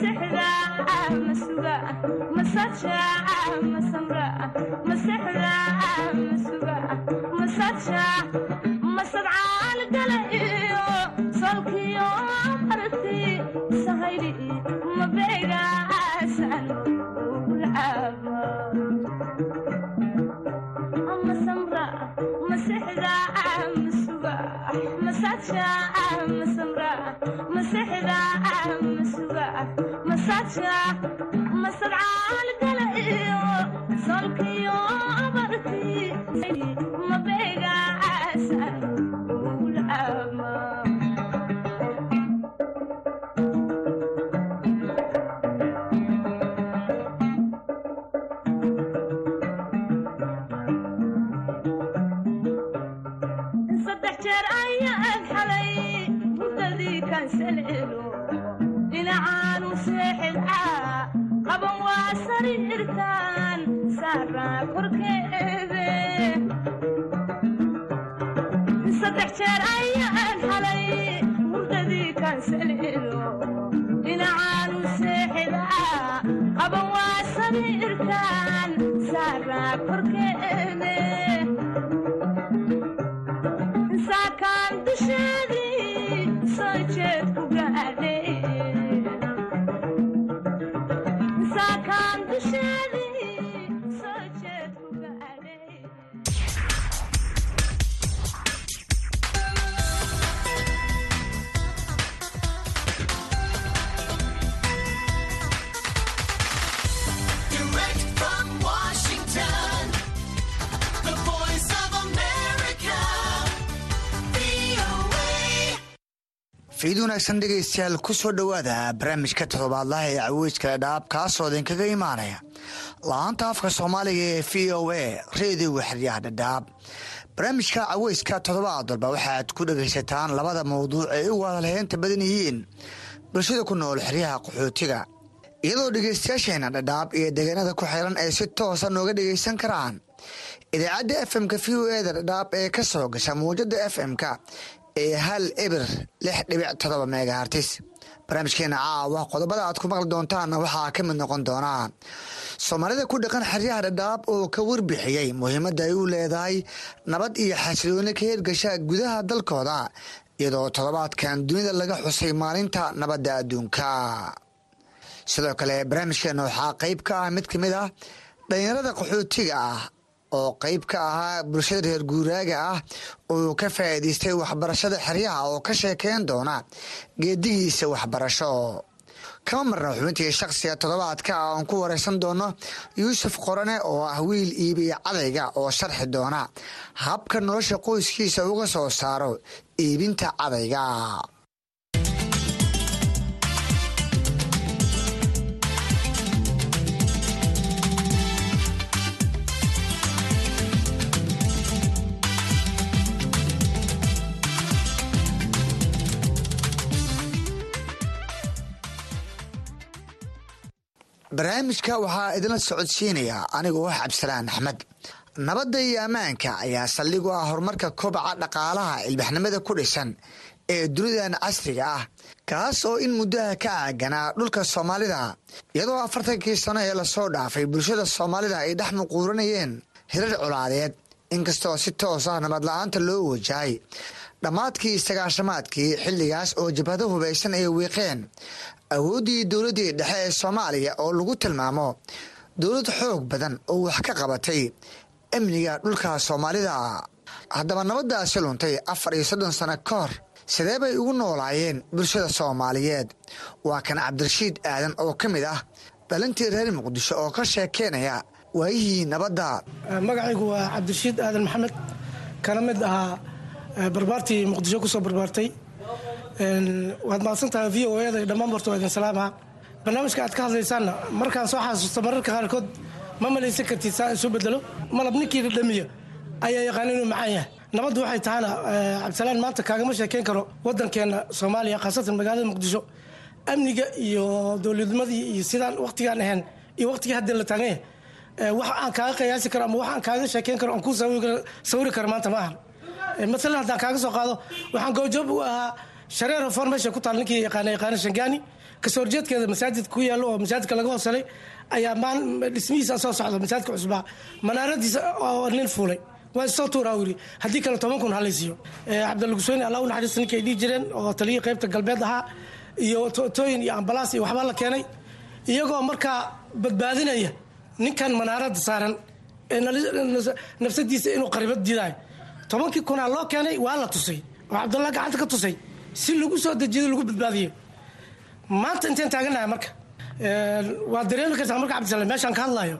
masexda masuga masuga masaja fiid wanaagsan dhegaystayaal ku soo dhowaada barnaamijka toddobaadlaha ee caweyska dhaab kaasoo idinkaga imaanaya. La'aanta afka soomaaliga ee v o a reediga xeryaha dhadhaab barnaamijka caweyska toddobaad walba waxaad ku dhegaysataan labada mawduuc ee u wadalheynta badan yihiin. Bulshada ku nool xeryaha qaxootiga iyadoo dhegaystayaasheena dhadhaab iyo deegaanada ku xiran ay si toosa nooga dhegaysan karaan. Idaacadda fm-ka v o eda dhadhaab ee ka soo gasha muwjada fm-ka ee hal ebir lix dhibic todoba megahartis barnaamijkeena caawa qodobada aad ku maqli doontaanna waxaa ka mid noqon doonaa. Soomaalida ku dhaqan xeryaha dhadhaab oo ka warbixiyey muhiimadda ay u leedahay nabad iyo xasilooni ka hirgasha gudaha dalkooda iyadoo toddobaadkan dunida laga xusay maalinta nabadda adduunka. Sidoo kale barnaamijkeena waxaa qeyb ka ah mid ka mid ah dhalinyarada qaxootiga ah oo qeyb ka ahaa bulshada reer guuraaga ah oo ka faa'iidaystay waxbarashada xeryaha oo ka sheekeyn doona geedihiisa waxbarasho. Kama marna xubintii shakhsiga toddobaadka ah oon ku wareysan doono yuusuf qorane oo ah wiil iibiya cadayga oo sharxi doona habka nolosha qoyskiisa uga soo saaro iibinta cadayga barnaamijka waxaa idinla socodsiinaya anigoo ah cabdisalaan axmed nabadda iyo ammaanka ayaa saldhig u ah horumarka kobaca dhaqaalaha ilbaxnimada ku dhisan ee dunidan casriga ah kaas oo in muddaha ka aaganaa dhulka soomaalida. Iyadoo afartankii sano ee la soo dhaafay bulshada soomaalida ay dhex muquuranayeen hirar colaadeed inkastoo si toos ah nabad la'aanta loo wajahay. Dhammaadkii sagaashamaadkii xilligaas oo jabhado hubaysan ay wiiqeen awooddii dowladdii dhexe ee soomaaliya oo lagu tilmaamo dowlad xoog badan oo wax ka qabatay amniga dhulka soomaalida. Haddaba nabaddaasi luntay afar iyo soddon sano ka hor sidee bay ugu noolaayeen bulshada soomaaliyeed? Waa kan cabdirashiid aadan oo ka mid ah dhalintii reer muqdisho oo ka sheekeynaya waayihii nabadda. Magacaygu waa cabdirashiid aadan maxamed kana mid ahaa barbaartii muqdisho ku soo barbaartay waad mahadsantahay v o eda dhammaan barto waa idin salaama. Barnaamijka aad ka hadlaysaanna markaan soo xasuusto mararka qaarkood ma malaysan kartid saa isu bedelo malab ninkii dhamiya ayaa yaqaan inuu macaan yahay. Nabaddu waxay tahana cabdisalaan maanta kaagama sheekeyn karo waddankeenna soomaaliya khaasatan magaalada muqdisho. Amniga iyo dowladnimadii iyo sidaan wakhtigaan ahayn iyo wakhtigii haddii la taagan yahay wax aan kaaga qiyaasi karo ama wax aan kaaga sheekeyn karo aan kuu sawiri karo maanta ma ahan maalan haddaan kaaga soo qaado waxaan goobjoob u ahaa shareer reform meesha ku taal ninkii yaqaana yaqaana shangaani ka soo horjeedkeeda masaajidka ku yaallo oo masaajidka laga hoosalay ayaa maan dhismihiisa soo socdo masaajidka cusbaa manaaradiisa oo nin fuulay. Waa soo tuuraa yiri haddii kale toban kun halaysiiyo cabdilgusweyne allah u naxariista ninkay ay dhihi jireen oo taliyii qaybta galbeed ahaa iyo tooyin iyo ambalaas iyo waxbaa la keenay. Iyagoo markaa badbaadinaya ninkan manaarada saaran ee nafsadiisa inuu qaribad diidayo tobankii kunaa loo keenay waa la tusay. Oo cabdullah gacanta ka tusay si lagu soo dejiyo lagu badbaadiyo maanta inteen taaganahay marka waa dareemi kartaa marka cabdisalaam meeshaan ka hadlayo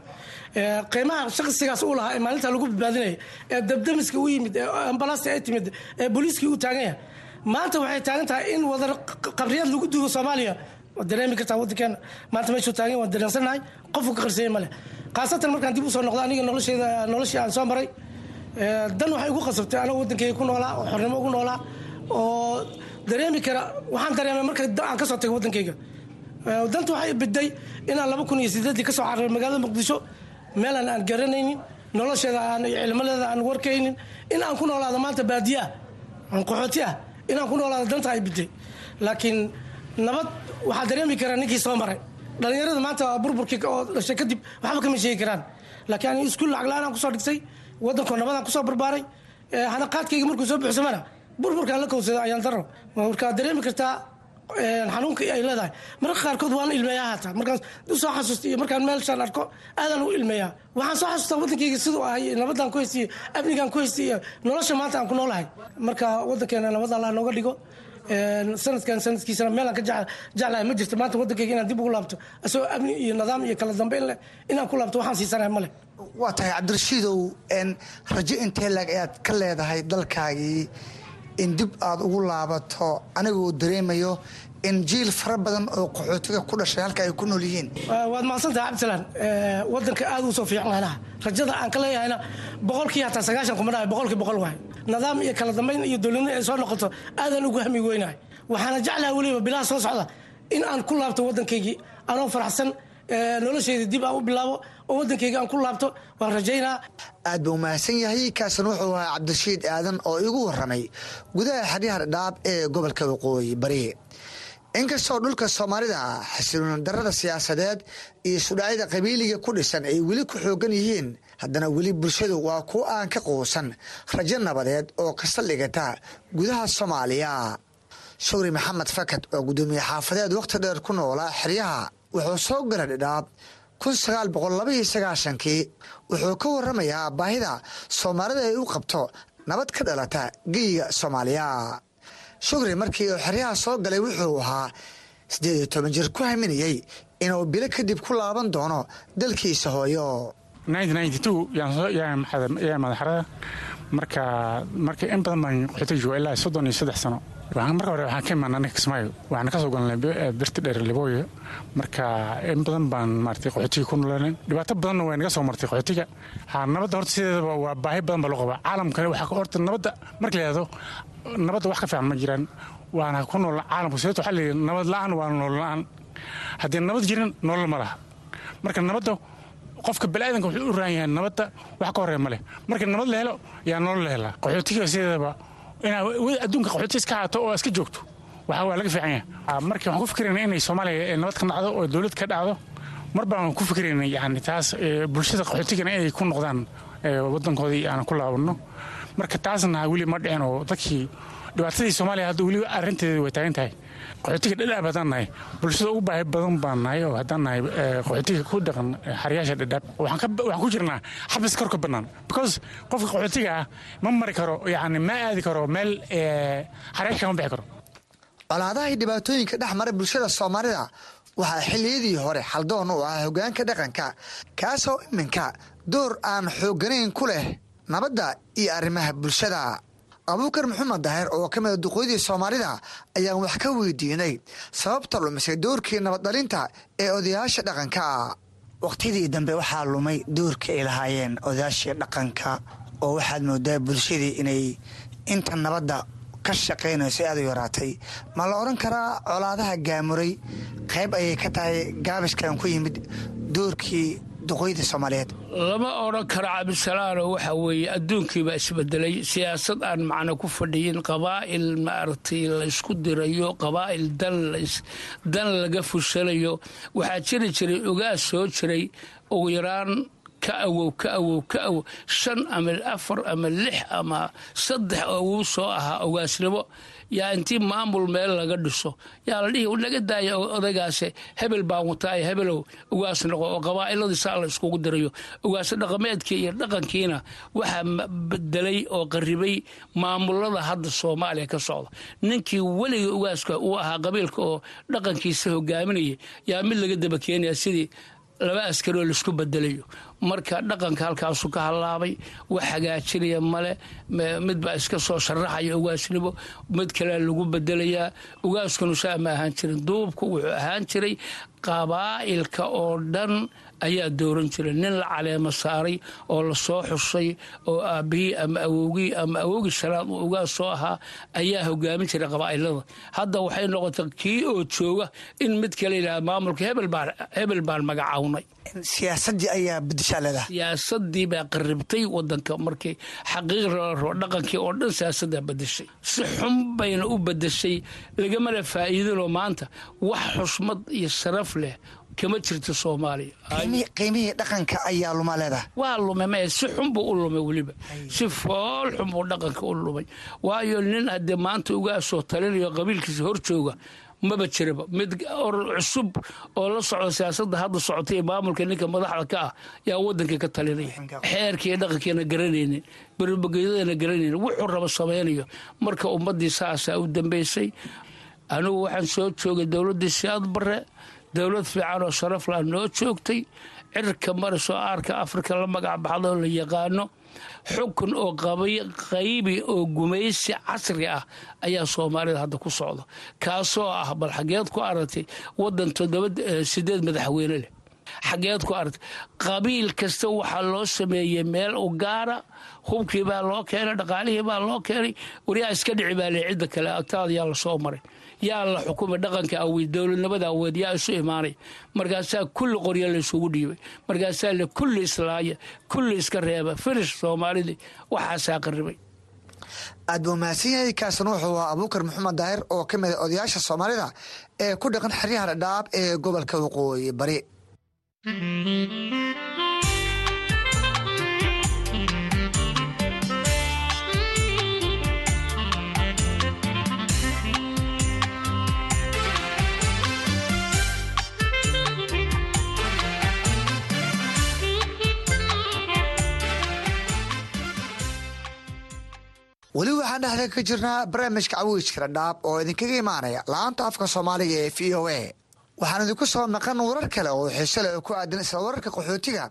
qiimaha shaksigaas uu lahaa ee maalinta lagu badbaadinaya ee dabdamiska u yimid ee ambalasta ay timid ee booliiskii u taagan yahay maanta waxay taagan tahay in wadar qabriyad lagu duugo soomaaliya. Waad dareemi kartaa waddankeena. Maanta meeshuu taagan waan dareensanahay qofku ka qarseeye male khaasatan markaan dib u soo noqdo aniga nolosheeda noloshii aan soo maray dan waxay igu qasabtay aniga waddankeyga ku noolaa oo xornimo ugu noolaa oo dareemi kara. Waxaan dareemay marka aan ka soo tagay waddankayga. Danta waxay biday inaan laba kun iyo sideedii ka soo cararay magaalada muqdisho. Meelaan aan garanaynin nolosheeda aan cilmileeda aan warkaynin. In aan ku noolaado maanta baadiyaa aan qaxooti ah inaan ku noolaado danta ay biday laakiin nabad waxaa dareemi karaa ninkii soo maray. Dhallinyarada maanta waa oo dhashay kadib waxba kama sheegi karaan. Laakiin ani iskuul aan ku soo dhigtay waddankoo nabadaan ku soo barbaaray. Hana qaadkayga markuu soo buuxsamana burburkaan la kowsada ayaan daro. Markaa dareemi kartaa xanuunka ay leedahay. Mararka qaarkood waan ilmeeyaa haata markaan u soo xasuusta iyo markaan meelshaan arko aadaan u ilmeeyaa. Waxaan soo xasuustaa waddankayga siduu ahay nabadaan ku haystay amnigaan ku haystay iyo nolosha maanta aan ku noolahay. Marka waddankeena nabad allah nooga dhigo sanadkan sanadkiisana meelaan ka jeclahay ma jirto. Maanta waddankayga inaan dib ugu laabto. Isagoo amni iyo nidaam iyo kala dambeyn leh inaan ku laabto waxaan siisanahay male waa tahay cabdirashiidow rajo intee laag ayaad ka leedahay dalkaagii in dib aad ugu laabato anigoo dareemayo in jiil fara badan oo qaxootiga ku dhashay halka ay ku nool yihiin. Waad mahadsantaha cabdisalaan wadanka aad u soo fiican rajada aan ka leeyahayna boqolkii hataa sagaashan kuma dhahay boqolkii boqol waay. Nidaam iyo kala dambayn iyo dowladnimo ay soo noqoto aadaan ugu hami weynahay. Waxaana jeclaha weliba bilaha soo socda in aan ku laabto waddankaygii anoo faraxsan noloshayda dib aan u bilaabo oo waddankayga aan ku laabto waan rajaynaa. Aad buu mahadsan yahay kaasina wuxuu ahaa cabdirashiid aadan oo igu waramay gudaha xeryaha dhadhaab ee gobolka waqooyi bari inkastoo dhulka soomaalida xasiloon darada siyaasadeed iyo sudhacyada qabiiliga ku dhisan ay weli ku xoogan yihiin haddana weli bulshadu waa kuwa aan ka quusan rajo nabadeed oo ka saldhigata gudaha soomaaliya. Shukri maxamed fakad oo gudoomiye xaafadeed wakhti dheer ku noolaa xeryaha wuxuu soo gala dhidhaab kun sagaal boqol wuxuu ka waramayaa baahida soomaalida ay u qabto nabad ka dhalata geyiga soomaaliya. Shukri markii uu xeryaha soo galay wuxuu ahaa siddeed iyo toban jir ku haminayey inuu bilo kadib ku laaban doono dalkiisa hooyo. madaxarada marka in badan baan qaxooti jooga ilaa soddon iyo saddex sano marka hore waxaan ka imaan anaga kismaayo. Waxaan ka soo galnay birti dheer libooyo marka in badan baan maartay qaxootiga ku noolanay dhibaato badanna way naga soo martay qaxootiga. Nabadda horta sideedaba waa baahi badan baa loo qabaa. Caalamkani waxaa horta nabadda marka la nabadda wax ka fiican ma jiraan. Waana ku nool caalamka sideeto waxaa la yidhi nabad la'aan waa nool la'aan. Haddii nabad jirin nolol ma laha. Marka nabadda qofka baniaadanka wuxuu u raahan yahay nabadda wax ka horeya ma leh. Marka nabad la helo yaa nolol la helaa. Qaxootiga sideedaba inaa adduunka qaxooti iska haato oo iska joogto waxa waa laga fiican yahay. Marka waxaan ku fikirayna inay soomaaliya nabad ka dhacdo oo dowlad ka dhacdo mar baan ku fikirayna yani taas bulshada qaxootigana inay ku noqdaan wadankoodii aan ku laabano. Marka taasna weli ma dhicin oo dadkii dhibaatadii soomaaliya hadda weli arrinteeda way taagan tahay qaxootiga dhadhaab haddaan nahay. Bulshada ugu baahi badan baan nahay oo haddaan nahay qaxootiga ku dhaqan xaryaasha dhadhaab. Waxaan ku jirnaa xabis kor ka bannaan because qofka qaxootiga ah ma mari karo yani ma aadi karo meel xaryaasha kama bixi karo. Colaadaha dhibaatooyinka dhex mara bulshada soomaalida waxaa xilliyadii hore xaldoon u ah hogaanka dhaqanka kaasoo iminka door aan xoogganayn ku leh nabadda iyo arrimaha bulshada abuukar maxamed daahir oo ka mida duqoydii soomaalida ayaan wax ka weydiinay sababta lumisay doorkii nabaddhalinta ee odayaasha dhaqanka. Wakhtidii dambe waxaa lumay doorka ay lahaayeen odayaashii dhaqanka oo waxaad moodaa bulshadii inay inta nabadda ka shaqaynayso aad u yaraatay. Ma la odhan karaa colaadaha gaamuray? Qayb ayay ka tahay gaabiskan ku yimid doorkii duqoydii soomaaliyeed. Lama odhan karo cabdisalaano waxa weeye adduunkiibaa isbedelay. Siyaasad aan macno ku fadhiyin qabaa'il maaragtay laysku dirayo qabaa'il dan laga fushanayo waxaa jiri jiray ogaas soo jiray ugu yaraan ka awow ka awow ka awow shan ama afar ama lix ama saddex uu soo ahaa ogaasnimo yaa intii maamul meel laga dhiso. Yaa la dhihi laga daaya odaygaase hebel baan wataay hebelow ugaas noqo oo qabaa'iladii saa la iskugu dirayo. Ugaas dhaqameedkii iyo dhaqankiina waxaa bedelay oo qaribay maamulada hadda soomaaliya ka socda. Ninkii weligii ugaaska uu ahaa qabiilka oo dhaqankiisa hogaaminaya yaa mid laga daba keenaya sidii laba askaroo la isku bedelayo marka dhaqanka halkaasu ka hallaabay wax hagaajinaya male mid baa iska soo sharaxaya ugaasnimo mid kalea lagu bedelayaa ugaaskanu saa ma ahaan jirin duubku wuxuu ahaan jiray qabaa'ilka oo dhan ayaa dooran jiray. Nin la caleemo saaray oo la soo xusay oo aabbihii ama awowgii ama awowgii shanaad uu ugaas soo ahaa ayaa hogaamin jiray qabaa'ilada hadda waxay noqotay kii oo jooga in mid kale yidhahda maamulka hebel baan magacawnay. Siyaasadii ayaa bedeshaa leedahay. Siyaasadii baa qaribtay wadanka markii xaqiiq rabo dhaqankii oo dhan siyaasaddaa bedeshay si xun bayna u bedeshay lagamana faa'iidinoo maanta. Wax xusmad iyo sharaf leh kama jirto soomaaliya qiimihii dhaqanka ayaa luma leedahay. Waa lumay maya si xun buu u lumay weliba. Si fool xun buu dhaqanka u lumay. Waayo nin haddee maanta ugaasoo talinayo qabiilkiisa hor jooga maba jiraba. Mid orol cusub oo la socda siyaasadda hadda socotay ee maamulka ninka madaxda ka ah yaa waddanka ka talinaya xeerkiiyo dhaqankiina garanaynin berbageydadana garanaynin wuxuu raba samaynayo. Marka ummaddii saasaa u dambaysay anigu waxaan soo joogay dowladdii siyaad barre dowlad fiican oo sharafla noo joogtay. Cirka marisoo aarka afrika la magac baxdoo la yaqaano. Xukun oo qaybi oo gumaysi casri ah ayaa soomaalida hadda ku socda kaasoo ah bal xageed ku aragtay wadan toddoba sideed madaxweyne leh. Xageed ku aragtay qabiil kasta waxaa loo sameeyey meel u gaara. Hubkii baa loo keenay dhaqaalihii baa loo keenay. Waryaa iska dhici baa le cidda kale agtaada yaa la soo maray yaa la xukumay dhaqanka aweyd dowladnimada aweyd yaa isu imaanay markaasaa kulli qorya laysugu dhiibay. Markaasaa le kulli islaaya kulli iska reeba. Firish soomaalidii waxaasaa qaribay aad buu mahadsan yahay wuxuu ahaa abuukar maxamed daahir oo ka mid a odayaasha soomaalida ee ku dhaqan xeryaha dhadhaab ee gobolka waqooyi bari weli waxaan dhexda ka jirnaa barnaamijka cawiijka dhadhaab oo idinkaga imaanaya la'aanta afka soomaaliga ee v o a waxaan idinku soo maqan warar kale oo xiise ku aadan isla wararka qaxootiga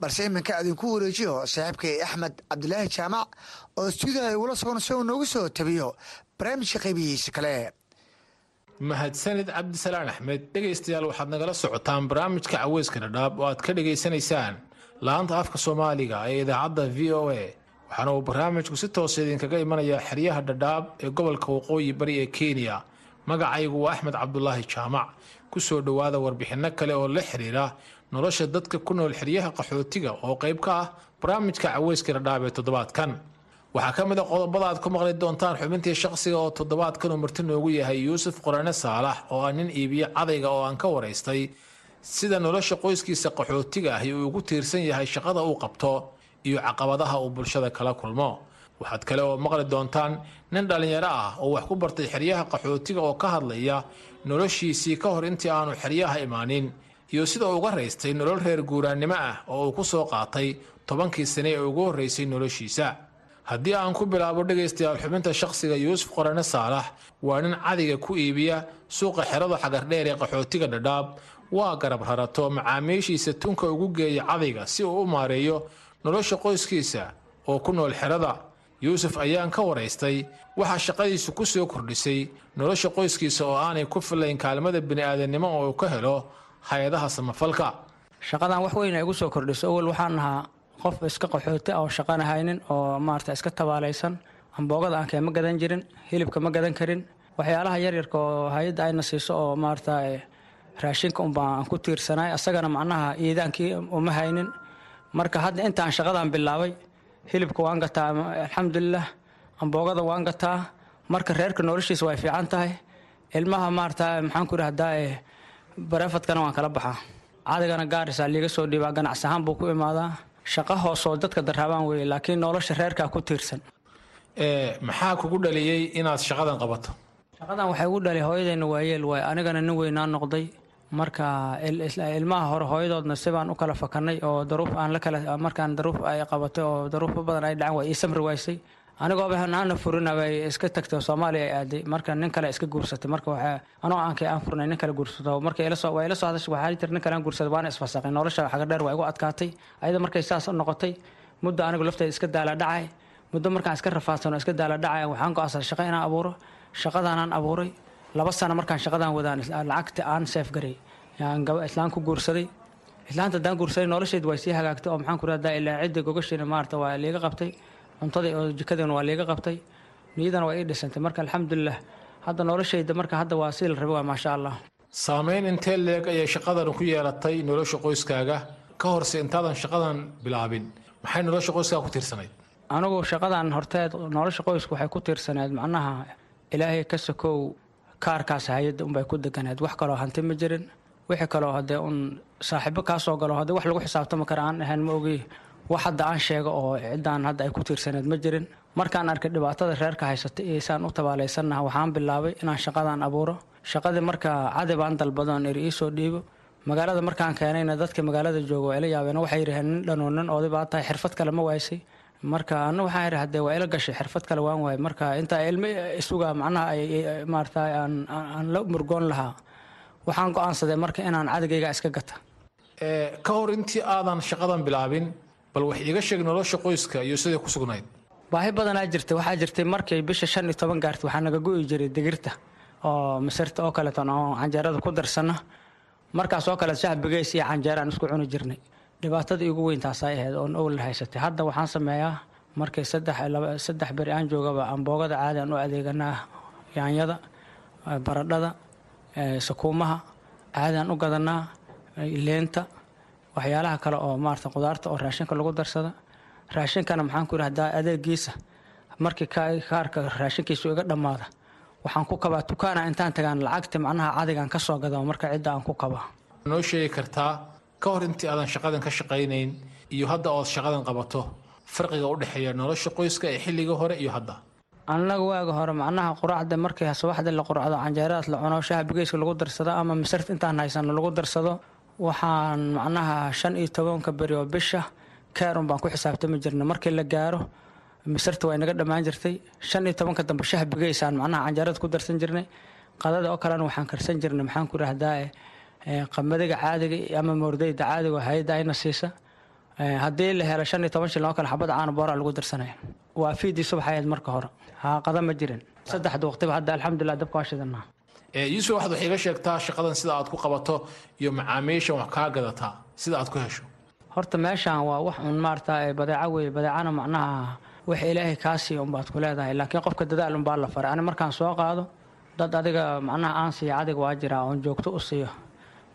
balse iminka idinku wareejiyo saaxiibkay axmed cabdilaahi jaamac oo stuudiyaha igula sugan si uu noogu soo tabiyo barnaamijka qaybihiisa kale mahadsanid cabdisalaan axmed dhegaystayaal waxaad nagala socotaan barnaamijka caweyska dhadhaab oo aad ka dhegaysanaysaan la'aanta afka soomaaliga ee idaacadda v o a waxaana uu barnaamijku si toosa idinkaga imanayaa xeryaha dhadhaab ee gobolka waqooyi bari ee kenya. Magacaygu waa axmed cabdulaahi jaamac ku soo dhowaada warbixinno kale oo la xiriira nolosha dadka ku nool xeryaha qaxootiga oo qayb ka ah barnaamijka caweyska dhadhaab ee toddobaadkan. Waxaa ka mid a qodobada aad ku maqli doontaan xubintii shaqsiga oo toddobaadkan uu marti noogu yahay yuusuf qorane saalax oo ah nin iibiye cadayga oo aan ka waraystay sida nolosha qoyskiisa qaxootiga ahi uu ugu tiirsan yahay shaqada uu qabto iyo caqabadaha uu bulshada kala kulmo. Waxaad kale oo maqli doontaan nin dhallinyaro ah oo wax ku bartay xeryaha qaxootiga oo ka hadlaya noloshiisii ka hor intii aanu xeryaha imaanin iyo sida uga raystay nolol reer guuraannimo ah oo uu ku soo qaatay tobankii sane ee ugu horraysay noloshiisa. Haddii aan ku bilaabo dhegaystayaal xubinta shaqsiga yuusuf qorane saalax waa nin cadiga ku iibiya suuqa xerada xagardheer ee qaxootiga dhadhaab. Waa garab rarato macaamiishiisa tunka ugu geeya cadayga si uu u maareeyo nolosha qoyskiisa oo ku nool xerada yuusuf ayaan ka waraystay. Waxaa shaqadiisu ku soo kordhisay nolosha qoyskiisa oo aanay ku filayn kaalmada bini'aadannimo oo uu ka helo hay'adaha samafalka. Shaqadan wax weyn ay igu soo kordhiso awel waxaan ahaa qof iska qaxooti ah oo shaqana haynin oo maarata iska tabaalaysan. Amboogada aankee ma gadan jirin hilibka ma gadan karin. Waxyaalaha yaryarka oo hay'adda ayna siiso oo maarata raashinka unbaa ku tiirsanaay asagana macnaha iidaankii uma haynin marka hadda intaan shaqadan bilaabay hilibka waan gataa alxamdulilah amboogada waan gataa. Marka reerka noloshiisa way fiican tahay. Ilmaha maarata maxaan ku idhahdaa bareefadkana waan kala baxaa. Cadigana gaarisa liiga soo dhiibaa ganacsi ahaan buu ku imaadaa. Shaqo hoosoo dadka daraabaan weye laakiin nolosha reerkaa ku tiirsan. Maxaa kugu dhaliyey inaad shaqadan qabato? Shaqadan waxay ugu dhalay hooyadeenna waayeel waay. Anigana nin weynaa noqday marka ilmaha hore hooyadoodna sibaan u kala fakanay oo daruuf aan la kala markaan daruuf ay qabatay oo daruufo badan ay dhacan waa ii samri waysay. Anigooba aana furina bay iska tagtay oo soomaaliya ay aaday marka nin kale iska guursatay marka waxaa anoo aankay aan furnay nin kale guursato. Marka ila soo waa ila soo hadashay waxaa jira nin kale guursaday waana isfasaqay nolosha xaga dheer waa igu adkaatay. Ayada markay saas noqotay muddo anigu lafteeda iska daala dhacay. Muddo markaan iska rafaadsano iska daala dhacay waxaan go'aansaday shaqo inaan abuuro shaqadaanaan abuuray laba sano markaan shaqadaan wadaan lacagta aan seef garay yaan gaba islaan ku guursaday. Islaanta haddaan guursaday nolosheed waa sii hagaagtay oo maxaan ku rahdaa ilaa cidda gogashiina maarata waa liiga qabtay cuntadii oo jikadiina waa liiga qabtay niyadana waa ii dhisantay. Marka alxamdulilah hadda noloshayda marka hadda waa sii la rabay waa maasha allah. Saameyn intee leeg ayay shaqadan ku yeelatay nolosha qoyskaaga? Ka horse intaadan shaqadan bilaabin. Maxay nolosha qoyskaaga ku tiirsanayd? Anigu shaqadan horteed nolosha qoysku waxay ku tiirsaneed macnaha ilaahay ka sokow kaarkaas hay'adda unbay ku deganeed wax kaloo hanti ma jirin. Wixii kaloo hadee un saaxiibo kaa soo galo haddii wax lagu xisaabtami kara aan ahayn ma ogi wax hadda aan sheego oo ciddaan hadda ay ku tiirsaneed ma jirin. Markaan arkay dhibaatada reerka haysata iyo saan u tabaalaysannaha waxaan bilaabay inaan shaqadan abuuro. Shaqadii marka cadi baan dalbadoon iri iisoo dhiibo. Magaalada markaan keenayna dadka magaalada jooga waa ila yaabeen. Waxay yidhaheen nin dhanoo nin oday baa tahay xirfad kale ma waysay marka ana waxaan idhi hadee waa ila gashay xirfad kale waan waayay. Marka intaa ilmo isuga macnaha maarata aan la murgoon lahaa waxaan go'aansaday marka inaan cadigayga iska gata. Ka hor intii aadan shaqadan bilaabin bal wax iiga sheeg nolosha qoyska iyo siday ku sugnayd. Baahi badanaa jirtay. Waxaa jirtay markay bisha shan iyo toban gaartay waxaa naga go'i jiray digirta oo masirta oo kaleeton oo canjeerada ku darsana. Markaas oo kale shaah bigeys iyo canjeera aan isku cuni jirnay dhibaatadii ugu weyn taasay ahayd oon owl haysatay. Hadda waxaan sameeyaa markay saddex beri aan joogaba amboogada caadi aan u adeeganaa yaanyada baradhada sakuumaha caadi aan u gadanaa leenta waxyaalaha kale oo maarata qudaarta oo raashinka lagu darsada. Raashinkana maxaan ku yidhahdaa adeegiisa markii kaarka raashinkiisu iga dhammaada waxaan ku kabaa dukaana intaan tagaan lacagta macnaha cadigaan ka soo gada marka cidda aan ku kabaa noo sheegi kartaa ka hor intii aadan shaqadan ka shaqaynayn iyo hadda ood shaqadan qabato farqiga u dhexeeya nolosha qoyska ee xilligii hore iyo hadda. Annaga waaga hore macnaha quraacda markii subaxda la quracdo canjeeradaas la cuno shaha bigeyska lagu darsado ama masarta intaan haysano lagu darsado waxaan macnaha shan iyo tobanka beri oo bisha kaarun baan ku xisaabtami jirnay markii la gaaro masarta waa inaga dhammaan jirtay. Shan iyo tobanka dambe shaha bigeysaan macnaha canjeerada ku darsan jirnay. Qadada oo kalena waxaan karsan jirnay maxaan ku rahdaa qamadiga caadiga ama moordayda caadiga hay'adda ayna siisa. Haddii la helo shan iyo toban shilin oo kale xabada caana boora lagu darsanaya waa fiidii subax ahayd marka hore. Haa qada ma jirin. Saddexda waqtiba hadda alxamdulilah dabka waa shidanaa. Yuusuf waxaad wax iiga sheegtaa shaqadan sida aad ku qabato iyo macaamiishan wax kaa gadataa sida aad ku hesho. Horta meeshaan waa wax un maarata badeeco weeye badeecana macnaha wax ilaahay kaa siiya unbaad ku leedahay. Laakiin qofka dadaal unbaa la faray. Ani markaan soo qaado dad adiga macnaha aan siiya adiga waa jiraa oon joogto u siiyo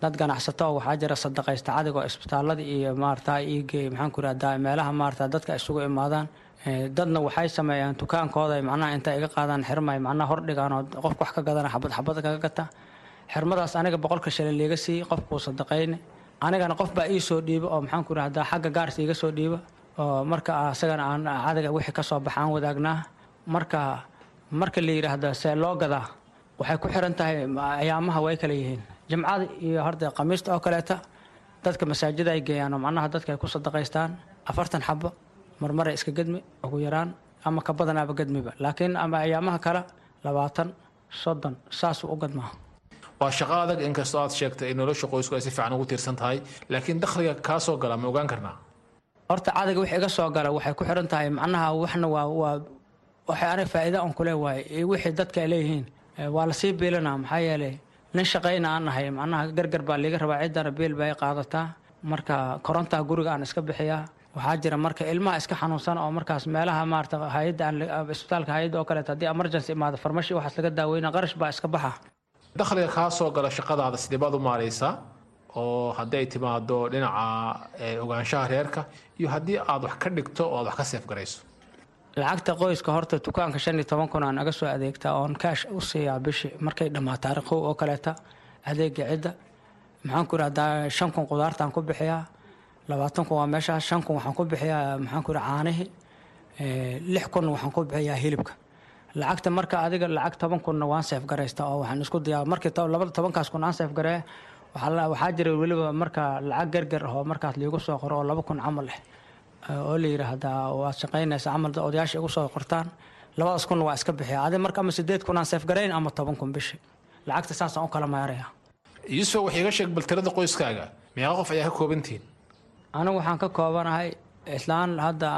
dad ganacsato waxaa jira sadaqaysta cadiga oo isbitaalada iyo maarata iigeey maxaan ku rahdaa meelaha maarata dadka isugu imaadaan. Dadna waxay sameeyaan dukaankooda macnaha inta iga qaadaan xirmay macnaha hordhigaan oo qofka wax ka gadana xabad xabad kaga gata. Xirmadaas aniga boqolka shilin liiga siiy qofkuu sadaqayne anigana qof baa ii soo dhiiba oo maxaan ku rahdaa xagga gaarsi iga soo dhiiba oo marka asagana aan cadiga wixii ka soo baxa wadaagnaa. Marka marka la yidhaahdo see loo gadaa waxay ku xiran tahay ayaamaha way kala yihiin jimcada iyo horta khamiista oo kaleeta dadka masaajida ay geeyaan oo macnaha dadka ay ku sadaqaystaan afartan xabo marmaray iska gedmi ugu yaraan ama ka badanaaba gedmiba laakiin ama ayaamaha kale labaatan soddon saasuu u gadmaa waa shaqo adag inkastoo aad sheegtay in nolosha qoysku ay si fiican ugu tiirsan tahay laakiin dakhliga kaa soo gala ma ogaan karnaa? Horta cadiga wix iga soo gala waxay ku xiran tahay macnaha waxna waa waa waxay aniga faa'iida on kule waaye wixii dadka ay leeyihiin waa la sii biilanaa maxaa yeelay nin shaqayna aan nahay macnaha gargar baa liiga rabaa ciddana biil bay qaadataa marka korontaa guriga aan iska bixiyaa waxaa jira marka ilmaha iska xanuunsan oo markaas meelaha maarata hay'adda aan isbitaalka hay'adda oo kaleeto haddii emergency imaado farmashi waxaas laga daaweyna qarash baa iska baxa. Dakhliga kaa soo gala shaqadaada sidee baad u maaraysaa oo haddii ay timaado dhinaca ogaanshaha reerka iyo haddii aad wax ka dhigto oo aad wax ka seef garayso lacagta qoyska horta dukaanka shan iyo toban kun aan aga soo adeegtaa oon kaash u siiyaa bishii markay dhammaa taariikhow oo kaleeta adeega cidda. Maxaan ku irahdaa shan kun qudaartaan ku bixiyaa labaatan kun waa meeshaas shan kun waxaan ku bixiyaa maxaan ku caanihii lix kun waxaan ku bixiyaa hilibka. Lacagta marka adiga lacag toban kunna waan seef oo waxaan isku dayaa markii labada tobankaas kun aan seef waxaa jira weliba marka lacag gargar ahoo markaas liigu soo qoro oo laba kun camal ah oo la yidhaahda waad shaqaynaysa camal odayaasha igu soo qortaan. Labadaas kun waa iska bixiya adi marka ama sideed kun aan seefgarayn ama toban kun bishi lacagta saasaan u kala maaraya. Yuusuf wax iiga sheeg bal tirada qoyskaaga. Meeqa qof ayaa ka koobantihiin anigu waxaan ka koobanahay islaan hadda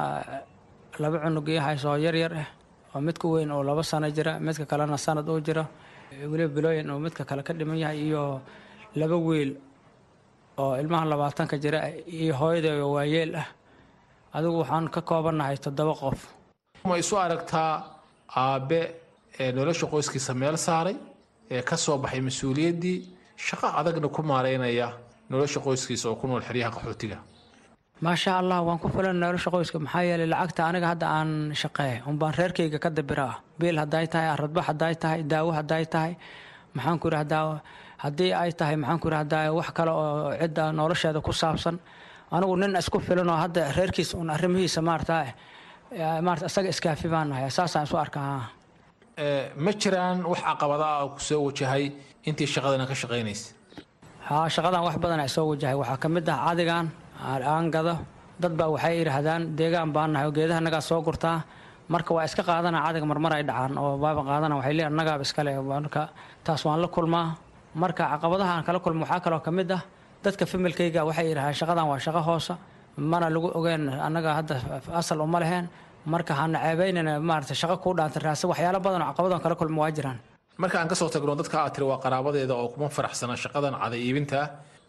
laba cunug ii hayso yar yar ah oo midka weyn oo laba sano jira midka kalena sanad uu jiro weliba bilooyin oo midka kale ka dhiman yahay iyo laba wiil oo ilmaha labaatanka jira iyo hooyada oo waayeel ah adigu waxaan ka koobanahay toddoba qof. Ma isu aragtaa aabbe ee nolosha qoyskiisa meel saaray ee ka soo baxay mas'uuliyaddii shaqo adagna ku maaraynaya nolosha qoyskiisa oo ku nool xeryaha qaxootiga. Maasha allah waan ku filan nolosha qoyska. Maxaa yeelay lacagta aniga hadda aan shaqeey unbaan reerkayga ka dabiraa biil hadday tahay aradbax hadday tahay daawo hadday tahay maxaan ku yidhahdaa haddii ay tahay maxaan ku yidhahdaa wax kale oo cidda nolosheeda ku saabsan anigu nin isku filan oo hadda reerkiisa un arrimihiisa maarata maarata isaga iskaafi baan nahay saasaan isu arkaa Ee, ma jiraan wax caqabada ah oo ku soo wajahay intii shaqadana ka shaqaynaysa? Haa shaqadan wax badan ay soo wajahay. Waxaa ka mid ah cadigan aan gado. Dad baa waxay yidhaahdaan deegaan baan nahay oo geedaha nagaa soo gurtaa. Marka waa iska qaadana cadiga marmar ay dhacaan oo baaba qaadana waxay leeyihiin annagaaba iskale marka taas waan la kulmaa. Marka caqabadaha aan kala kulmo waxaa kaloo ka mid ah dadka familkayga waxay yidhahdaan shaqadan waa shaqo hoosa mana lagu ogeen annaga hadda asal uma leheen marka hana ceebaynana maarata shaqo kuu dhaanta raasa waxyaalo badan oo caqabadon kala kulmo waa jiraan. Marka aan ka soo tagno dadka aad tiri waa qaraabadeeda oo kuma faraxsana shaqadan caday iibinta.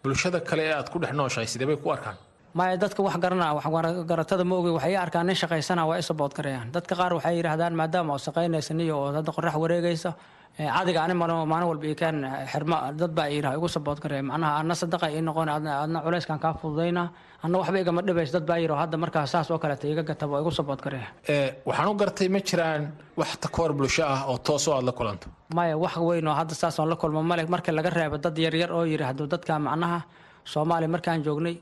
Bulshada kale ee aad ku dhex nooshahay sidee bay ku arkaan? Maya dadka wax garanaa wax garatada ma ogi waxay arkaan nin shaqaysana waa isabood karayaan dadka qaar waxay yidhaahdaan maadaama oo shaqaynaysa niyo oo hadda qorax wareegaysa ee cadiga ani maalin maalin walba ii keen xirma dad baa yidhaha igu sabood macnaha adna sadaqa ii noqon adna adna kaa fududayna. Anna waxba igama dhibaysa dad baa hadda markaa saas oo kaleeta iga gataba oo igu sabood Ee, waxaan u gartay ma jiraan wax takoor bulsho ah oo toos oo aad la kulanto. Maya wax weyn oo hadda saas oon la kulmo. Male markii laga reebo dad yaryar oo yidhi hadduu dadka macnaha soomaaliya markaan joognay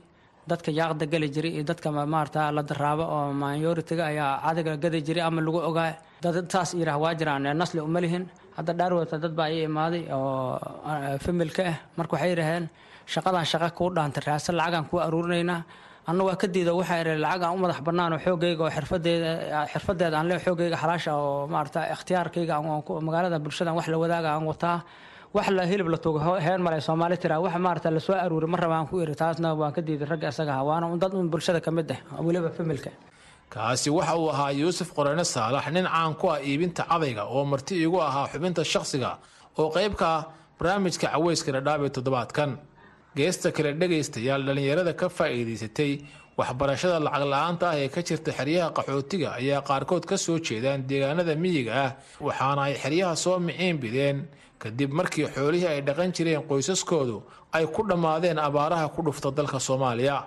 dadka yaaqda geli jiray iyo dadka ma- maarata la daraabo oo minoritiga ayaa cadiga gadi jiray ama lagu ogaa dad saas yidhaah waa jiraan ee nasli uma lihin. Hadda dhaarwata dad baa ii imaaday oo ah, familka ah marka waxay yidhaaheen shaqadan shaqa kuu dhaanta raasa lacagaan kuu aruurinaynaa. Anna waa ka diido waxaa idhi lacag aan u madax bannaan oo xoogayga oo xirfadeeda xirfadeeda aan lee xoogayga xalaasha oo maarata ikhtiyaarkayga magaalada bulshada wax la wadaaga aan wataa. Wax la hilib la tugo heen male soomaali tiraa wax maarata la soo aruuri mar rabaan ku iri taasna waan ka diiday ragga isaga ah. Waana dad un bulshada ka mid ah weliba familka kaasi waxa uu ahaa yuusuf qorane saalax nin caan ku ah iibinta cadayga oo marti igu ahaa xubinta shakhsiga oo qayb ka ah barnaamijka caweyska dhadhaab ee toddobaadkan. Geesta kale dhegaystayaal dhallinyarada ka faa'iidaysatay waxbarashada lacag la'aanta ah ee ka jirta xeryaha qaxootiga ayaa qaarkood ka soo jeedaan deegaanada miyiga ah waxaana ay xeryaha soo miciin bideen. Kadib markii xoolihii ay dhaqan jireen qoysaskoodu ay ku dhammaadeen abaaraha ku dhufta dalka soomaaliya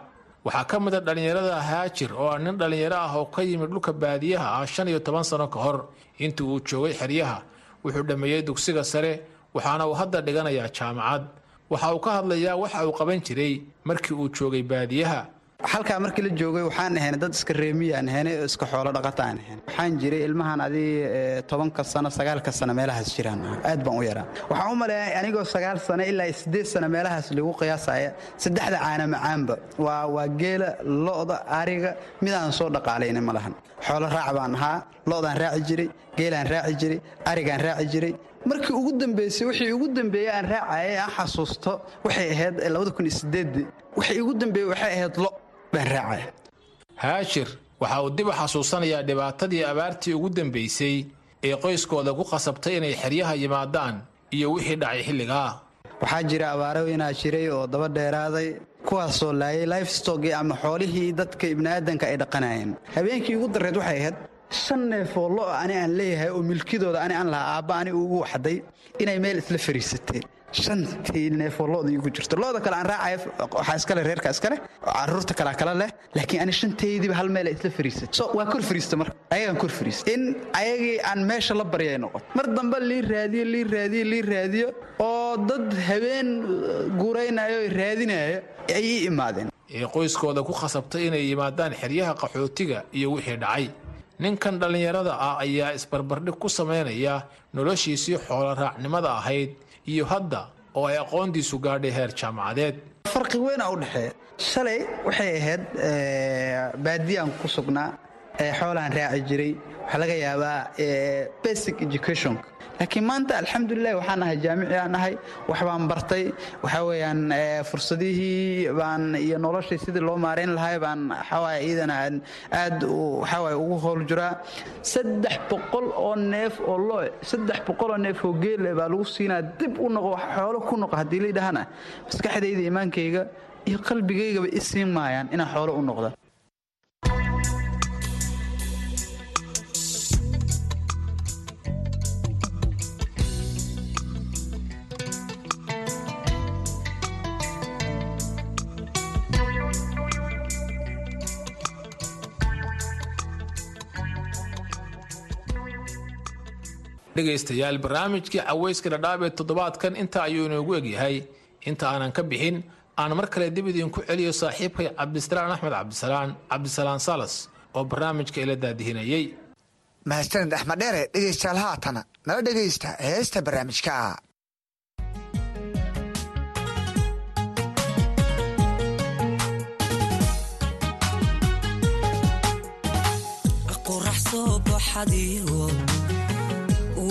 waxaa ka mid a dhallinyarada haajir oo ah nin dhallinyaro ah oo ka yimid dhulka baadiyaha ah shan iyo toban sano ka hor. Intii uu joogay xeryaha wuxuu dhammeeyey dugsiga sare waxaana uu hadda dhiganayaa jaamacad. Waxa uu ka hadlayaa waxa uu qaban jiray markii uu joogay baadiyaha halkaa markii la joogay waxaan ahayn dad iska reemiyaan ahaynay oo iska xoolo dhaqata aan ahayn. Waxaan jiray ilmahan adii eh, tobanka sano sagaalka sano meelahaas jiraan. Aad baan u yaraa. Waxaan u maleeyaa anigoo sagaal sano ilaa siddeed sano meelahaas lagu qiyaasaya saddexda caana macaanba. Waa waa geela lo'da ariga midaan soo dhaqaalayna ma lahan. Xoolo raac baan ahaa lo'daan raaci jiray geelaan raaci jiray arigaan raaci jiray. Markii ugu dambeysay wixii ugu dambeeyey aan raacayay aan xasuusto waxay ahayd wixii ugu dambeeyey waxay ahayd lo baan raacaya haashir waxa uu dib u xasuusanayaa dhibaatadii abaartii ugu dambaysay ee qoyskooda ku qasabtay inay xeryaha yimaadaan iyo wixii dhacay xilligaa waxaa jira abaaro inaa jiray oo daba dheeraaday kuwaasoo laayay lifestokii ama xoolihii dadka ibniaadanka ay dhaqanayeen. Habeenkii ugu darreed waxay ahayd shan neef oo lo ani aan leeyahay oo milkidooda ani aan lahaa aabba ani ugu waxday inay meel isla fariisatay shantii neefoo lo'da igu jirto. Lo'da kale aan raacaya waxaa iskale reerka iskale carruurta kalea kala leh laakiin ani shantaydiiba hal meel ay isla fariisatay so waa kor fariista marka. Ayagaan kor fariista in ayagii aan meesha la baryay noqoto mar dambe lii raadiyo lii raadiyo lii raadiyo oo dad habeen guuraynayo oo raadinayo ay ii imaadeen. Ee qoyskooda ku khasabtay inay yimaadaan xeryaha qaxootiga iyo wixii dhacay. Ninkan dhallinyarada ah ayaa isbarbardhig ku samaynaya noloshiisii xoolo raacnimada ahayd iyo hadda oo ay aqoontiisu gaadhay heer jaamacadeed farqi weyn u dhexeeya shalay waxay ahayd baadiyaan ku sugnaa xoolaan raaci jiray. Waxaa laga yaabaa basic education. Laakiin maanta alxamdulilah waxaan ahay jaamici aan ahay wax baan bartay. Waxaa weeyaan fursadihii baan iyo noloshii sidii loo maarayn lahay baan waxawaaye iyadana aan aad waxawaaye ugu howl jiraa saddex boqol oo neef oo loo saddex boqol oo neef oo geele baa lagu siinaa dib u noqo xoolo ku noqo haddii laydhahana maskaxdayda imaankayga iyo qalbigaygaba i siin maayaan inaan xoolo u noqda dhegaystayaal barnaamijkii caweyska dhadhaab ee toddobaadkan inta ayuu inoogu egyahay. Inta aanan ka bixin aan mar kale dib idinku celiyo saaxiibkay cabdisalaan axmed cabdisalaan cabdisalaan salas oo barnaamijka ila daadihinayey mahadsanid axmed dheere dhegaystayaal haatana nala dhegaysta heesta barnaamijka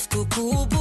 naftu kuu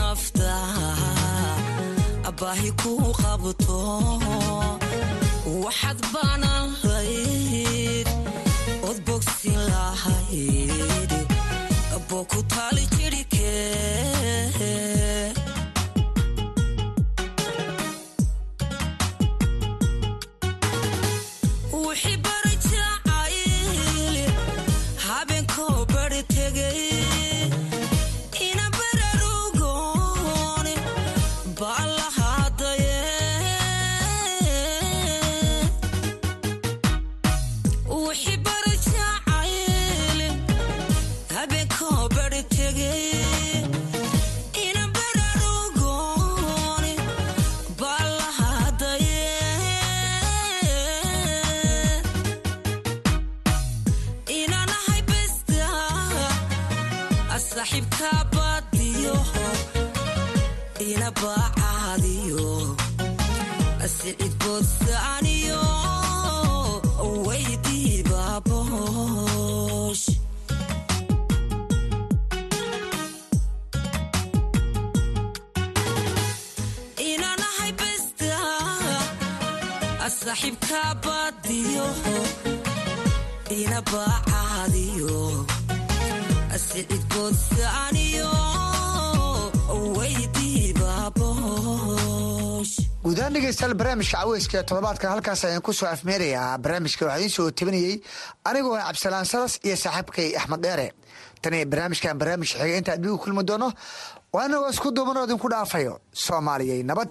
nafta baahi kuu qabto waxaad baanan layd od bogsin lahayd boo ku taali jidhike guudahaan dhegeystayaal barnaamijka caweyska ee toddobaadkan halkaas ayaan ku soo afmeerayaa barnaamijka waxaa idiin soo tabinayey anigoo ah cabdisalaan salas iyo saaxiibkay axmed dheere tan iyo barnaamijkan barnaamij xiga inta adbigu kulmi doono waa inagoo isku duubanoo idinku dhaafayo soomaaliyay nabad